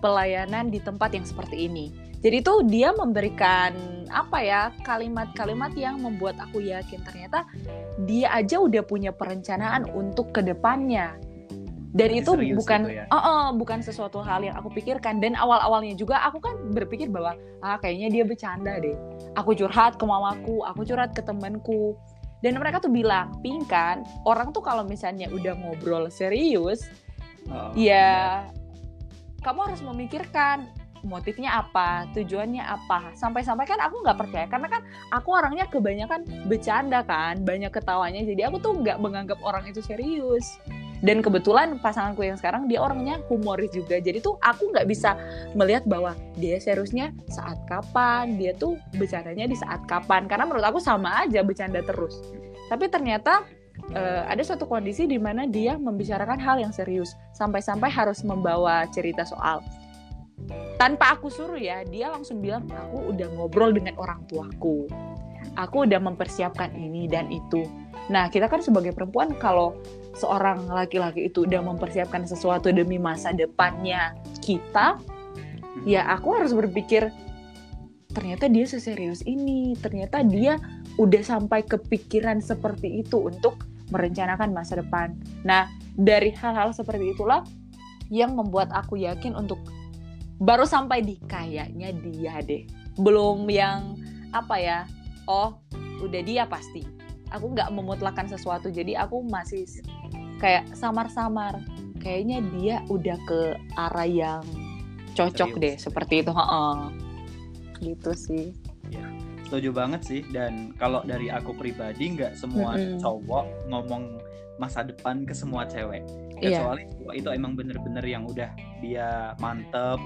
Speaker 2: pelayanan di tempat yang seperti ini. Jadi itu dia memberikan apa ya kalimat-kalimat yang membuat aku yakin ternyata dia aja udah punya perencanaan untuk ke depannya dan itu bukan gitu ya? uh, uh, bukan sesuatu hal yang aku pikirkan. Dan awal awalnya juga aku kan berpikir bahwa ah kayaknya dia bercanda deh. Aku curhat ke mamaku aku curhat ke temanku. Dan mereka tuh bilang pingkan orang tuh kalau misalnya udah ngobrol serius oh, ya kamu harus memikirkan motifnya apa, tujuannya apa. Sampai-sampai kan aku nggak percaya karena kan aku orangnya kebanyakan bercanda kan, banyak ketawanya. Jadi aku tuh nggak menganggap orang itu serius. Dan kebetulan pasanganku yang sekarang dia orangnya humoris juga. Jadi tuh aku nggak bisa melihat bahwa dia seriusnya saat kapan dia tuh bercandanya di saat kapan. Karena menurut aku sama aja bercanda terus. Tapi ternyata uh, ada suatu kondisi di mana dia membicarakan hal yang serius. Sampai-sampai harus membawa cerita soal tanpa aku suruh ya dia langsung bilang aku udah ngobrol dengan orang tuaku. Aku udah mempersiapkan ini dan itu. Nah kita kan sebagai perempuan kalau seorang laki-laki itu udah mempersiapkan sesuatu demi masa depannya kita, ya aku harus berpikir ternyata dia seserius ini, ternyata dia udah sampai kepikiran seperti itu untuk merencanakan masa depan. Nah, dari hal-hal seperti itulah yang membuat aku yakin untuk baru sampai di kayaknya dia deh. Belum yang apa ya? Oh, udah dia pasti. Aku nggak memutlakan sesuatu, jadi aku masih kayak samar-samar kayaknya dia udah ke arah yang cocok
Speaker 1: Serius.
Speaker 2: deh seperti itu heeh. gitu sih
Speaker 1: setuju banget sih dan kalau dari aku pribadi nggak semua
Speaker 2: Mm-mm.
Speaker 1: cowok ngomong masa depan ke semua cewek
Speaker 2: Iya.
Speaker 1: kecuali cowok itu emang bener-bener yang udah dia mantep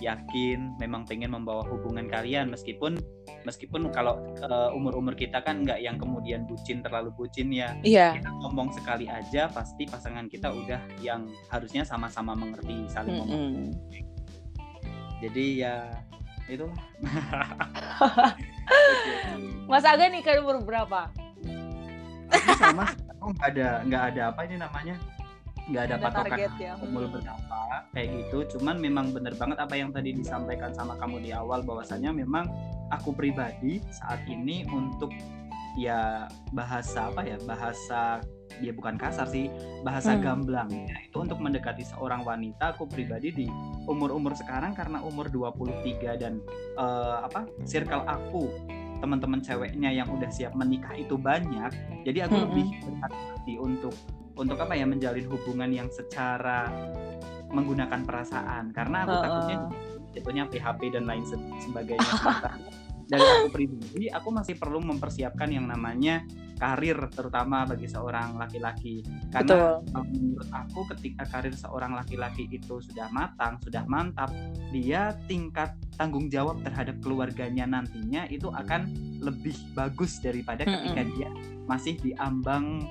Speaker 1: yakin memang pengen membawa hubungan kalian meskipun meskipun kalau eh, umur-umur kita kan nggak yang kemudian bucin terlalu bucin ya.
Speaker 2: Iya.
Speaker 1: Kita ngomong sekali aja pasti pasangan kita udah yang harusnya sama-sama mengerti saling ngomong
Speaker 2: Mm-mm.
Speaker 1: jadi ya itulah (laughs)
Speaker 2: Mas Aga nikah umur berapa?
Speaker 1: Aku sama aku (laughs) nggak ada nggak ada apa ini namanya nggak ada
Speaker 2: Ada
Speaker 1: patokan
Speaker 2: ya.
Speaker 1: umur
Speaker 2: Hmm.
Speaker 1: berapa kayak gitu cuman memang bener banget apa yang tadi disampaikan sama kamu di awal bahwasanya memang aku pribadi saat ini untuk ya bahasa apa ya bahasa dia bukan kasar sih bahasa
Speaker 2: Hmm.
Speaker 1: gamblang ya, itu untuk mendekati seorang wanita aku pribadi di umur-umur sekarang karena umur 23 dan eh, apa circle aku teman-teman ceweknya yang udah siap menikah itu banyak jadi aku
Speaker 2: Mm-mm.
Speaker 1: lebih berhati-hati untuk untuk apa ya menjalin hubungan yang secara menggunakan perasaan karena aku
Speaker 2: Heeh.
Speaker 1: takutnya jatuhnya PHP dan lain se- sebagainya (laughs) dari aku pribadi aku masih perlu mempersiapkan yang namanya karir terutama bagi seorang laki-laki karena
Speaker 2: betul
Speaker 1: menurut aku ketika karir seorang laki-laki itu sudah matang, sudah mantap, dia tingkat tanggung jawab terhadap keluarganya nantinya itu akan lebih bagus daripada ketika
Speaker 2: Mm-mm.
Speaker 1: dia masih di ambang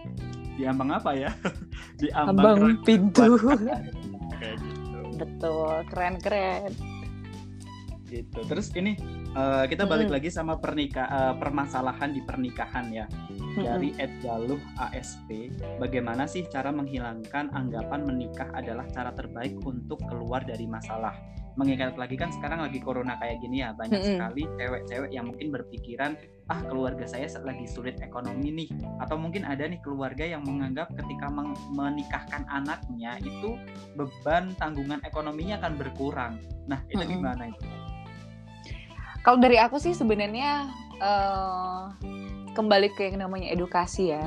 Speaker 1: di ambang apa ya? (laughs) di
Speaker 2: ambang
Speaker 1: rangka
Speaker 2: pintu.
Speaker 1: Kayak gitu.
Speaker 2: betul keren keren
Speaker 1: gitu. Terus ini eh, kita balik
Speaker 2: Mm-mm.
Speaker 1: lagi sama pernikah eh, permasalahan di pernikahan ya. dari Ed Galuh ASP, bagaimana sih cara menghilangkan anggapan menikah adalah cara terbaik untuk keluar dari masalah? Mengingat lagi kan sekarang lagi corona kayak gini ya, banyak
Speaker 2: Mm-mm.
Speaker 1: sekali cewek-cewek yang mungkin berpikiran, ah keluarga saya lagi sulit ekonomi nih, atau mungkin ada nih keluarga yang menganggap ketika menikahkan anaknya itu beban tanggungan ekonominya akan berkurang. Nah itu
Speaker 2: Mm-mm.
Speaker 1: gimana itu?
Speaker 2: Kalau dari aku sih sebenarnya eh, kembali ke yang namanya edukasi ya.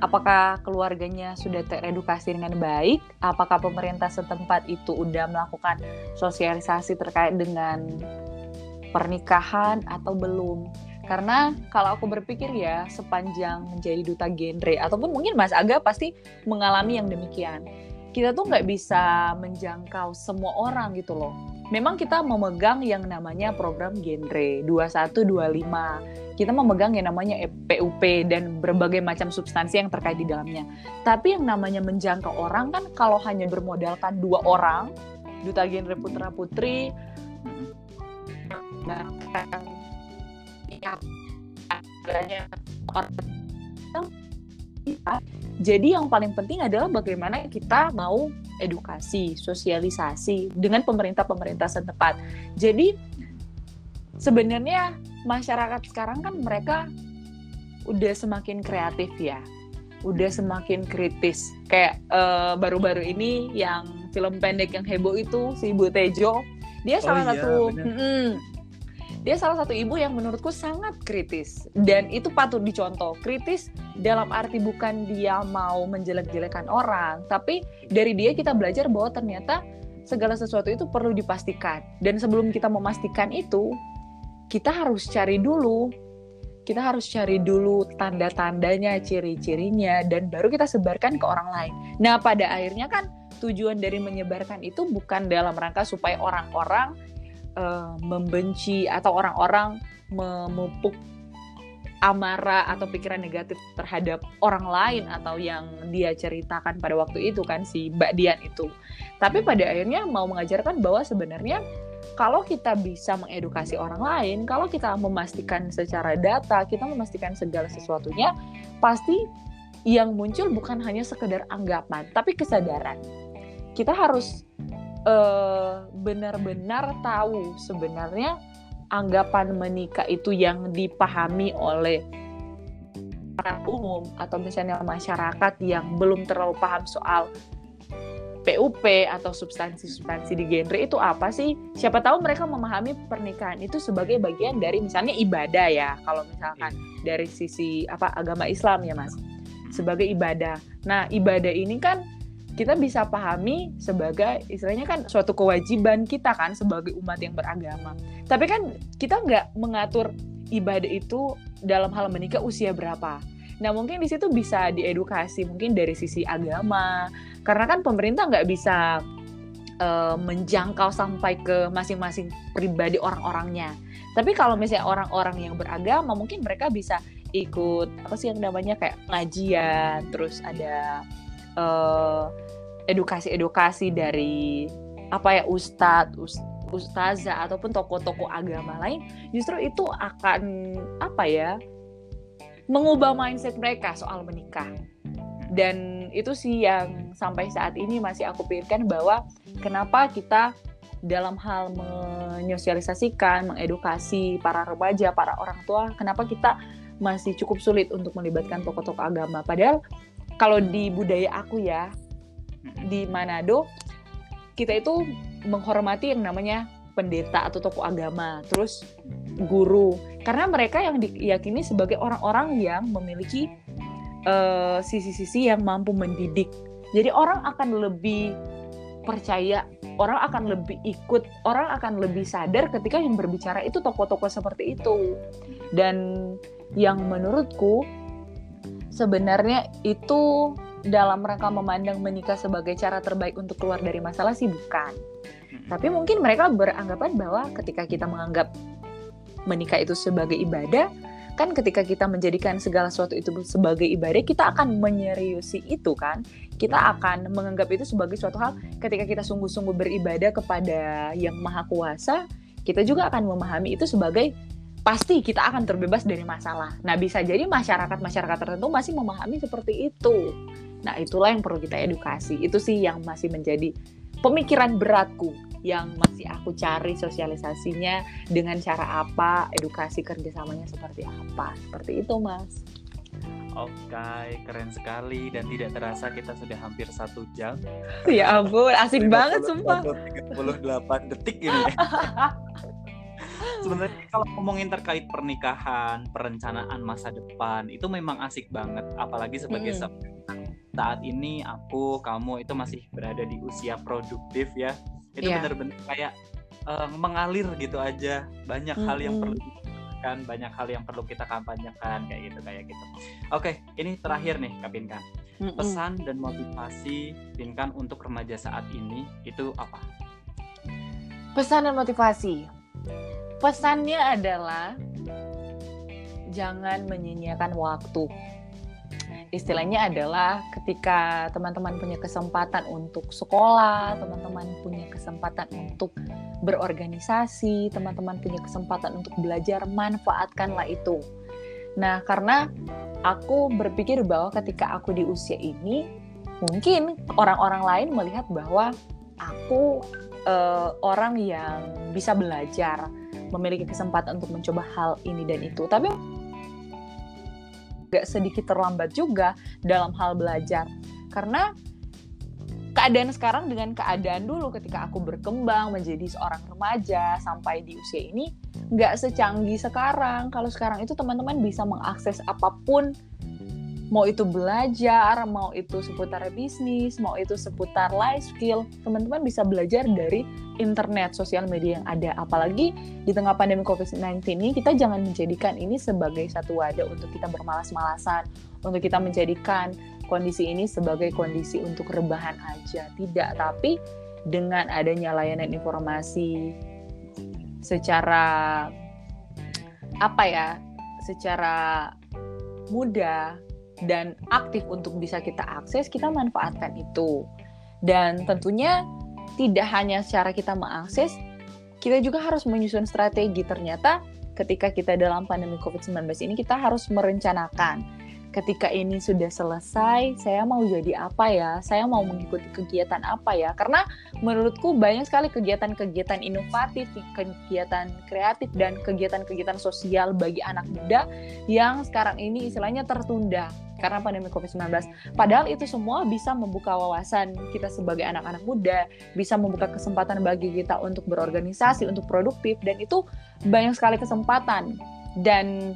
Speaker 2: Apakah keluarganya sudah teredukasi dengan baik? Apakah pemerintah setempat itu udah melakukan sosialisasi terkait dengan pernikahan atau belum? Karena kalau aku berpikir ya sepanjang menjadi duta genre ataupun mungkin Mas Aga pasti mengalami yang demikian. Kita tuh nggak bisa menjangkau semua orang gitu loh. Memang kita memegang yang namanya program genre 2125 kita memegang yang namanya PUP dan berbagai macam substansi yang terkait di dalamnya. Tapi yang namanya menjangkau orang kan kalau hanya bermodalkan dua orang, duta genre putra putri, nah, adanya orang jadi yang paling penting adalah bagaimana kita mau edukasi, sosialisasi dengan pemerintah-pemerintah setempat. Jadi sebenarnya masyarakat sekarang kan mereka udah semakin kreatif ya, udah semakin kritis. Kayak eh, baru-baru ini yang film pendek yang heboh itu si Ibu Tejo, dia
Speaker 1: Oh
Speaker 2: salah
Speaker 1: iya,
Speaker 2: satu. Mm-mm. dia salah satu ibu yang menurutku sangat kritis dan itu patut dicontoh. Kritis dalam arti bukan dia mau menjelek-jelekan orang, tapi dari dia kita belajar bahwa ternyata segala sesuatu itu perlu dipastikan. Dan sebelum kita memastikan itu, kita harus cari dulu. Kita harus cari dulu tanda-tandanya, ciri-cirinya, dan baru kita sebarkan ke orang lain. Nah, pada akhirnya kan tujuan dari menyebarkan itu bukan dalam rangka supaya orang-orang eh, membenci atau orang-orang memupuk amarah atau pikiran negatif terhadap orang lain atau yang dia ceritakan pada waktu itu kan si Mbak Dian itu. Tapi pada akhirnya mau mengajarkan bahwa sebenarnya kalau kita bisa mengedukasi orang lain, kalau kita memastikan secara data, kita memastikan segala sesuatunya, pasti yang muncul bukan hanya sekedar anggapan, tapi kesadaran. Kita harus eh, benar-benar tahu sebenarnya anggapan menikah itu yang dipahami oleh masyarakat umum atau misalnya masyarakat yang belum terlalu paham soal PUP atau substansi-substansi di genre itu apa sih? Siapa tahu mereka memahami pernikahan itu sebagai bagian dari misalnya ibadah ya. Kalau misalkan dari sisi apa agama Islam ya, Mas. Sebagai ibadah. Nah, ibadah ini kan kita bisa pahami sebagai istilahnya kan suatu kewajiban kita kan sebagai umat yang beragama. Tapi kan kita nggak mengatur ibadah itu dalam hal menikah usia berapa. Nah mungkin di situ bisa diedukasi mungkin dari sisi agama, karena kan pemerintah nggak bisa uh, menjangkau sampai ke masing-masing pribadi orang-orangnya. Tapi kalau misalnya orang-orang yang beragama, mungkin mereka bisa ikut apa sih yang namanya kayak pengajian, terus ada uh, edukasi-edukasi dari apa ya ustadz, ust ustazah ataupun tokoh-tokoh agama lain, justru itu akan apa ya mengubah mindset mereka soal menikah. Dan itu sih yang sampai saat ini masih aku pikirkan bahwa kenapa kita dalam hal menyosialisasikan, mengedukasi para remaja, para orang tua, kenapa kita masih cukup sulit untuk melibatkan tokoh-tokoh agama. Padahal kalau di budaya aku ya, di Manado, kita itu menghormati yang namanya pendeta atau tokoh agama, terus guru, karena mereka yang diyakini sebagai orang-orang yang memiliki sisi-sisi uh, yang mampu mendidik. Jadi orang akan lebih percaya, orang akan lebih ikut, orang akan lebih sadar ketika yang berbicara itu tokoh-tokoh seperti itu. Dan yang menurutku sebenarnya itu dalam rangka memandang menikah sebagai cara terbaik untuk keluar dari masalah sih bukan. Tapi mungkin mereka beranggapan bahwa ketika kita menganggap menikah itu sebagai ibadah, kan ketika kita menjadikan segala sesuatu itu sebagai ibadah, kita akan menyeriusi itu kan. Kita akan menganggap itu sebagai suatu hal ketika kita sungguh-sungguh beribadah kepada yang maha kuasa, kita juga akan memahami itu sebagai pasti kita akan terbebas dari masalah. Nah, bisa jadi masyarakat-masyarakat tertentu masih memahami seperti itu. Nah, itulah yang perlu kita edukasi. Itu sih yang masih menjadi pemikiran beratku yang masih aku cari sosialisasinya dengan cara apa, edukasi kerjasamanya seperti apa. Seperti itu, Mas.
Speaker 1: Oke, keren sekali dan tidak terasa kita sudah hampir satu jam. (laughs)
Speaker 2: Ya ampun, asik banget sumpah.
Speaker 1: 38 detik ini. (laughs) sebenarnya kalau ngomongin terkait pernikahan, perencanaan masa depan itu memang asik banget, apalagi sebagai hmm. saat ini aku, kamu itu masih berada di usia produktif ya. Itu yeah. benar-benar kayak uh, mengalir gitu aja, banyak hmm. hal yang perlu kan banyak hal yang perlu kita kampanyekan kayak gitu kayak gitu. Oke, ini terakhir nih Kak Pinkan. Pesan dan motivasi Pinkan untuk remaja saat ini itu apa?
Speaker 2: Pesan dan motivasi pesannya adalah jangan menyia-nyiakan waktu. Istilahnya adalah ketika teman-teman punya kesempatan untuk sekolah, teman-teman punya kesempatan untuk berorganisasi, teman-teman punya kesempatan untuk belajar, manfaatkanlah itu. Nah, karena aku berpikir bahwa ketika aku di usia ini, mungkin orang-orang lain melihat bahwa aku uh, orang yang bisa belajar, memiliki kesempatan untuk mencoba hal ini dan itu. Tapi agak sedikit terlambat juga dalam hal belajar karena keadaan sekarang dengan keadaan dulu ketika aku berkembang menjadi seorang remaja sampai di usia ini nggak secanggih sekarang. Kalau sekarang itu teman-teman bisa mengakses apa pun mau itu belajar, mau itu seputar bisnis, mau itu seputar life skill, teman-teman bisa belajar dari internet, sosial media yang ada. Apalagi di tengah pandemi COVID-19 ini, kita jangan menjadikan ini sebagai satu wadah untuk kita bermalas-malasan, untuk kita menjadikan kondisi ini sebagai kondisi untuk rebahan aja. Tidak, tapi dengan adanya layanan informasi secara apa ya, secara mudah dan aktif untuk bisa kita akses, kita manfaatkan itu. Dan tentunya tidak hanya secara kita mengakses, kita juga harus menyusun strategi. Ternyata ketika kita dalam pandemi COVID-19 ini kita harus merencanakan ketika ini sudah selesai, saya mau jadi apa ya? Saya mau mengikuti kegiatan apa ya? Karena menurutku banyak sekali kegiatan-kegiatan inovatif, kegiatan kreatif dan kegiatan-kegiatan sosial bagi anak muda yang sekarang ini istilahnya tertunda karena pandemi COVID-19. Padahal itu semua bisa membuka wawasan kita sebagai anak-anak muda, bisa membuka kesempatan bagi kita untuk berorganisasi, untuk produktif, dan itu banyak sekali kesempatan. Dan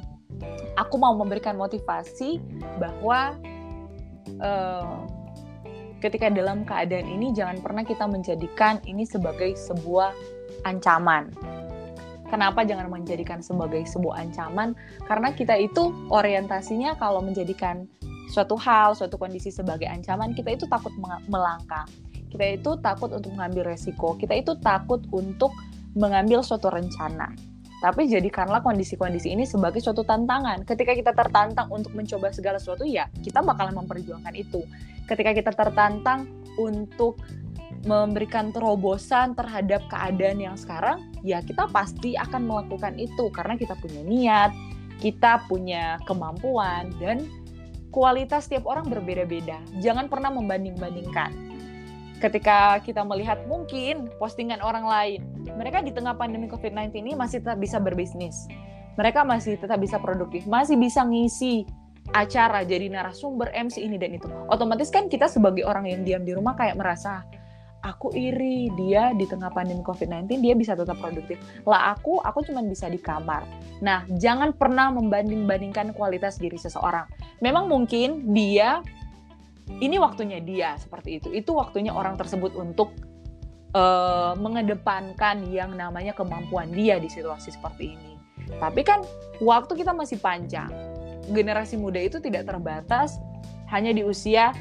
Speaker 2: aku mau memberikan motivasi bahwa uh, ketika dalam keadaan ini jangan pernah kita menjadikan ini sebagai sebuah ancaman. Kenapa jangan menjadikan sebagai sebuah ancaman? Karena kita itu orientasinya kalau menjadikan suatu hal, suatu kondisi sebagai ancaman, kita itu takut melangkah. Kita itu takut untuk mengambil resiko. Kita itu takut untuk mengambil suatu rencana. Tapi jadikanlah kondisi-kondisi ini sebagai suatu tantangan. Ketika kita tertantang untuk mencoba segala sesuatu, ya kita bakalan memperjuangkan itu. Ketika kita tertantang untuk memberikan terobosan terhadap keadaan yang sekarang, ya kita pasti akan melakukan itu karena kita punya niat, kita punya kemampuan, dan kualitas setiap orang berbeda-beda. Jangan pernah membanding-bandingkan ketika kita melihat mungkin postingan orang lain, mereka di tengah pandemi COVID-19 ini masih tetap bisa berbisnis. Mereka masih tetap bisa produktif, masih bisa ngisi acara jadi narasumber MC ini dan itu. Otomatis kan kita sebagai orang yang diam di rumah kayak merasa aku iri dia di tengah pandemi COVID-19 dia bisa tetap produktif. Lah aku, aku cuma bisa di kamar. Nah, jangan pernah membanding-bandingkan kualitas diri seseorang. Memang mungkin dia ini waktunya dia seperti itu. Itu waktunya orang tersebut untuk uh, mengedepankan yang namanya kemampuan dia di situasi seperti ini. Tapi kan waktu kita masih panjang. Generasi muda itu tidak terbatas hanya di usia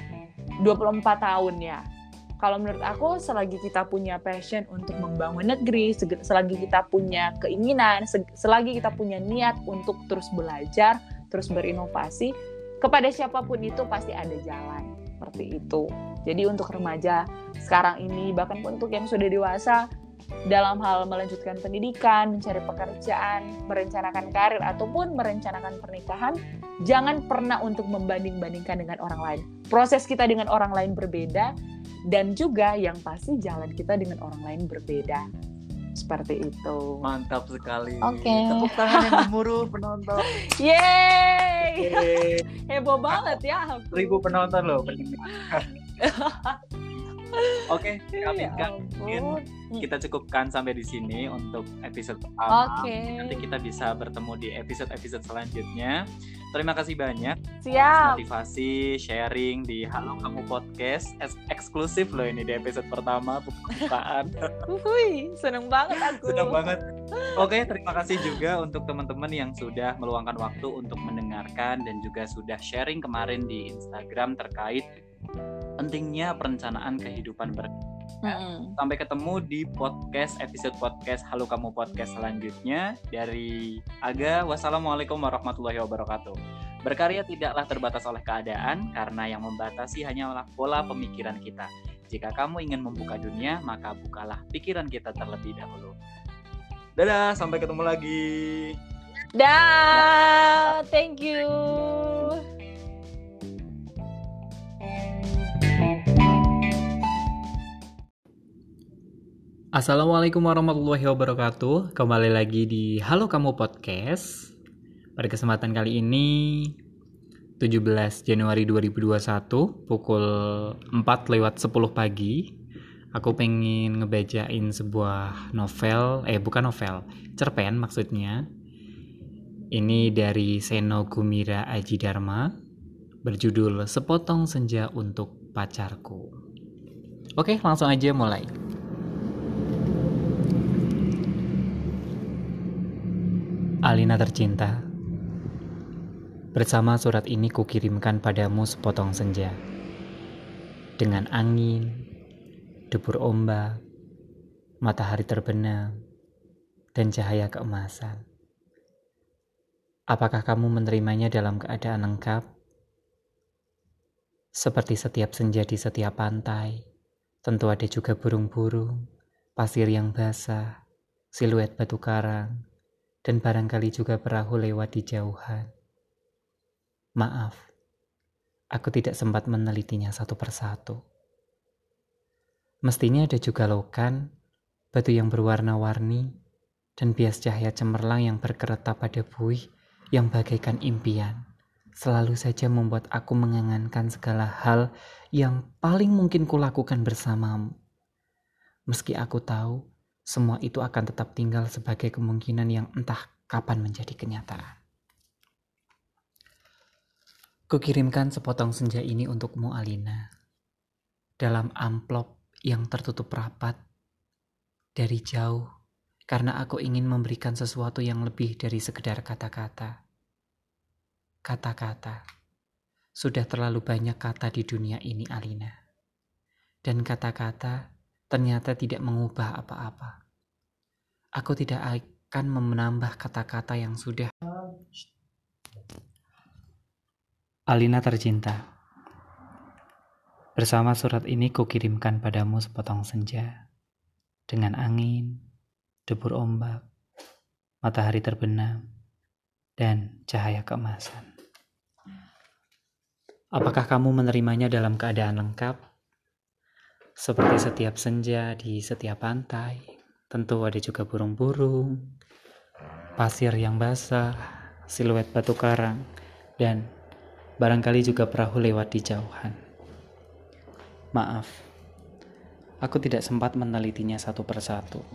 Speaker 2: 24 tahun ya. Kalau menurut aku selagi kita punya passion untuk membangun negeri, selagi kita punya keinginan, selagi kita punya niat untuk terus belajar, terus berinovasi, kepada siapa pun itu pasti ada jalan seperti itu. Jadi untuk remaja sekarang ini bahkan untuk yang sudah dewasa dalam hal melanjutkan pendidikan, mencari pekerjaan, merencanakan karir ataupun merencanakan pernikahan, jangan pernah untuk membanding-bandingkan dengan orang lain. Proses kita dengan orang lain berbeda dan juga yang pasti jalan kita dengan orang lain berbeda seperti itu.
Speaker 1: Mantap sekali.
Speaker 2: Oke. Okay.
Speaker 1: Tepuk tangan yang gemuruh penonton. (laughs)
Speaker 2: Yeay. Heboh banget ya.
Speaker 1: Ribu penonton loh (laughs) Oke, okay, kami ya mungkin kita cukupkan sampai di sini untuk episode pertama.
Speaker 2: Oke. Okay.
Speaker 1: Nanti kita bisa bertemu di episode-episode selanjutnya. Terima kasih banyak.
Speaker 2: Siap.
Speaker 1: Motivasi, sharing di Halo Kamu Podcast. eksklusif loh ini di episode pertama pembukaan.
Speaker 2: Wuhui, (laughs) seneng banget aku.
Speaker 1: Seneng banget. Oke, terima kasih juga untuk teman-teman yang sudah meluangkan waktu untuk mendengarkan dan juga sudah sharing kemarin di Instagram terkait pentingnya perencanaan kehidupan ber Hmm. Sampai ketemu di podcast episode podcast Halo Kamu Podcast selanjutnya dari Aga. Wassalamualaikum warahmatullahi wabarakatuh. Berkarya tidaklah terbatas oleh keadaan karena yang membatasi hanyalah pola pemikiran kita. Jika kamu ingin membuka dunia, maka bukalah pikiran kita terlebih dahulu. Dadah, sampai ketemu lagi.
Speaker 2: Dah, thank you.
Speaker 1: Assalamualaikum warahmatullahi wabarakatuh. Kembali lagi di Halo Kamu Podcast. Pada kesempatan kali ini 17 Januari 2021 pukul 4 lewat 10 pagi aku pengen ngebacain sebuah novel eh bukan novel cerpen maksudnya ini dari Seno Gumira Aji Dharma berjudul Sepotong Senja untuk Pacarku oke langsung aja mulai Alina tercinta, bersama surat ini kukirimkan padamu sepotong senja. Dengan angin, debur ombak, matahari terbenam, dan cahaya keemasan. Apakah kamu menerimanya dalam keadaan lengkap? Seperti setiap senja di setiap pantai, tentu ada juga burung-burung, pasir yang basah, siluet batu karang, dan barangkali juga perahu lewat di jauhan. Maaf, aku tidak sempat menelitinya satu persatu. Mestinya ada juga lokan, batu yang berwarna-warni, dan bias cahaya cemerlang yang berkeretap pada buih yang bagaikan impian. Selalu saja membuat aku mengangankan segala hal yang paling mungkin kulakukan bersamamu. Meski aku tahu semua itu akan tetap tinggal sebagai kemungkinan yang entah kapan menjadi kenyataan. Kukirimkan sepotong senja ini untukmu Alina.
Speaker 3: dalam amplop yang tertutup rapat dari jauh karena aku ingin memberikan sesuatu yang lebih dari sekedar kata-kata. Kata-kata. Sudah terlalu banyak kata di dunia ini, Alina. Dan kata-kata ternyata tidak mengubah apa-apa. Aku tidak akan menambah kata-kata yang sudah. Alina tercinta. Bersama surat ini kukirimkan padamu sepotong senja dengan angin, debur ombak, matahari terbenam, dan cahaya keemasan. Apakah kamu menerimanya dalam keadaan lengkap? Seperti setiap senja di setiap pantai, tentu ada juga burung-burung, pasir yang basah, siluet batu karang, dan barangkali juga perahu lewat di jauhan. Maaf, aku tidak sempat menelitinya satu persatu.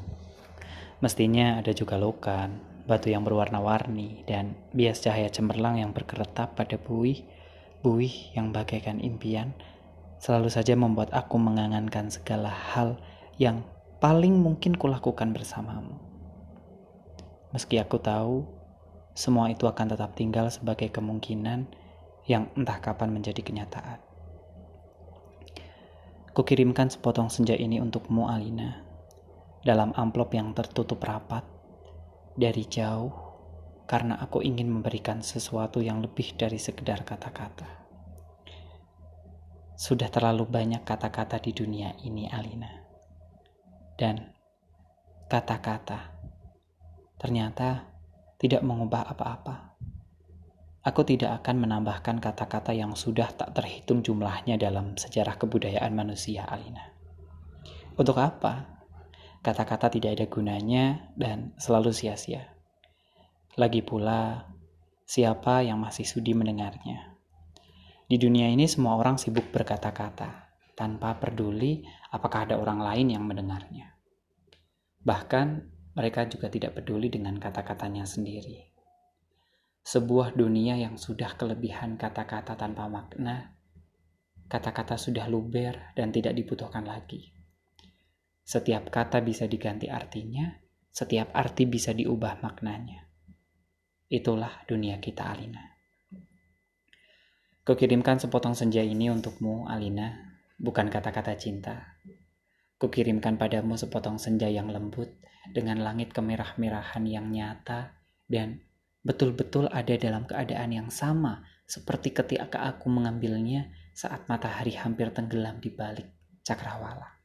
Speaker 3: Mestinya ada juga lokan, batu yang berwarna-warni, dan bias cahaya cemerlang yang berkeretap pada buih, buih yang bagaikan impian, selalu saja membuat aku mengangankan segala hal yang paling mungkin kulakukan bersamamu. Meski aku tahu, semua itu akan tetap tinggal sebagai kemungkinan yang entah kapan menjadi kenyataan. Kukirimkan sepotong senja ini untukmu, Alina, dalam amplop yang tertutup rapat dari jauh, karena aku ingin memberikan sesuatu yang lebih dari sekedar kata-kata. Sudah terlalu banyak kata-kata di dunia ini, Alina, dan kata-kata ternyata tidak mengubah apa-apa. Aku tidak akan menambahkan kata-kata yang sudah tak terhitung jumlahnya dalam sejarah kebudayaan manusia, Alina. Untuk apa? Kata-kata tidak ada gunanya dan selalu sia-sia. Lagi pula, siapa yang masih sudi mendengarnya? Di dunia ini semua orang sibuk berkata-kata, tanpa peduli apakah ada orang lain yang mendengarnya. Bahkan, mereka juga tidak peduli dengan kata-katanya sendiri sebuah dunia yang sudah kelebihan kata-kata tanpa makna, kata-kata sudah luber dan tidak dibutuhkan lagi. Setiap kata bisa diganti artinya, setiap arti bisa diubah maknanya. Itulah dunia kita, Alina. Kukirimkan sepotong senja ini untukmu, Alina, bukan kata-kata cinta. Kukirimkan padamu sepotong senja yang lembut dengan langit kemerah-merahan yang nyata dan betul-betul ada dalam keadaan yang sama seperti ketika aku mengambilnya saat matahari hampir tenggelam di balik cakrawala.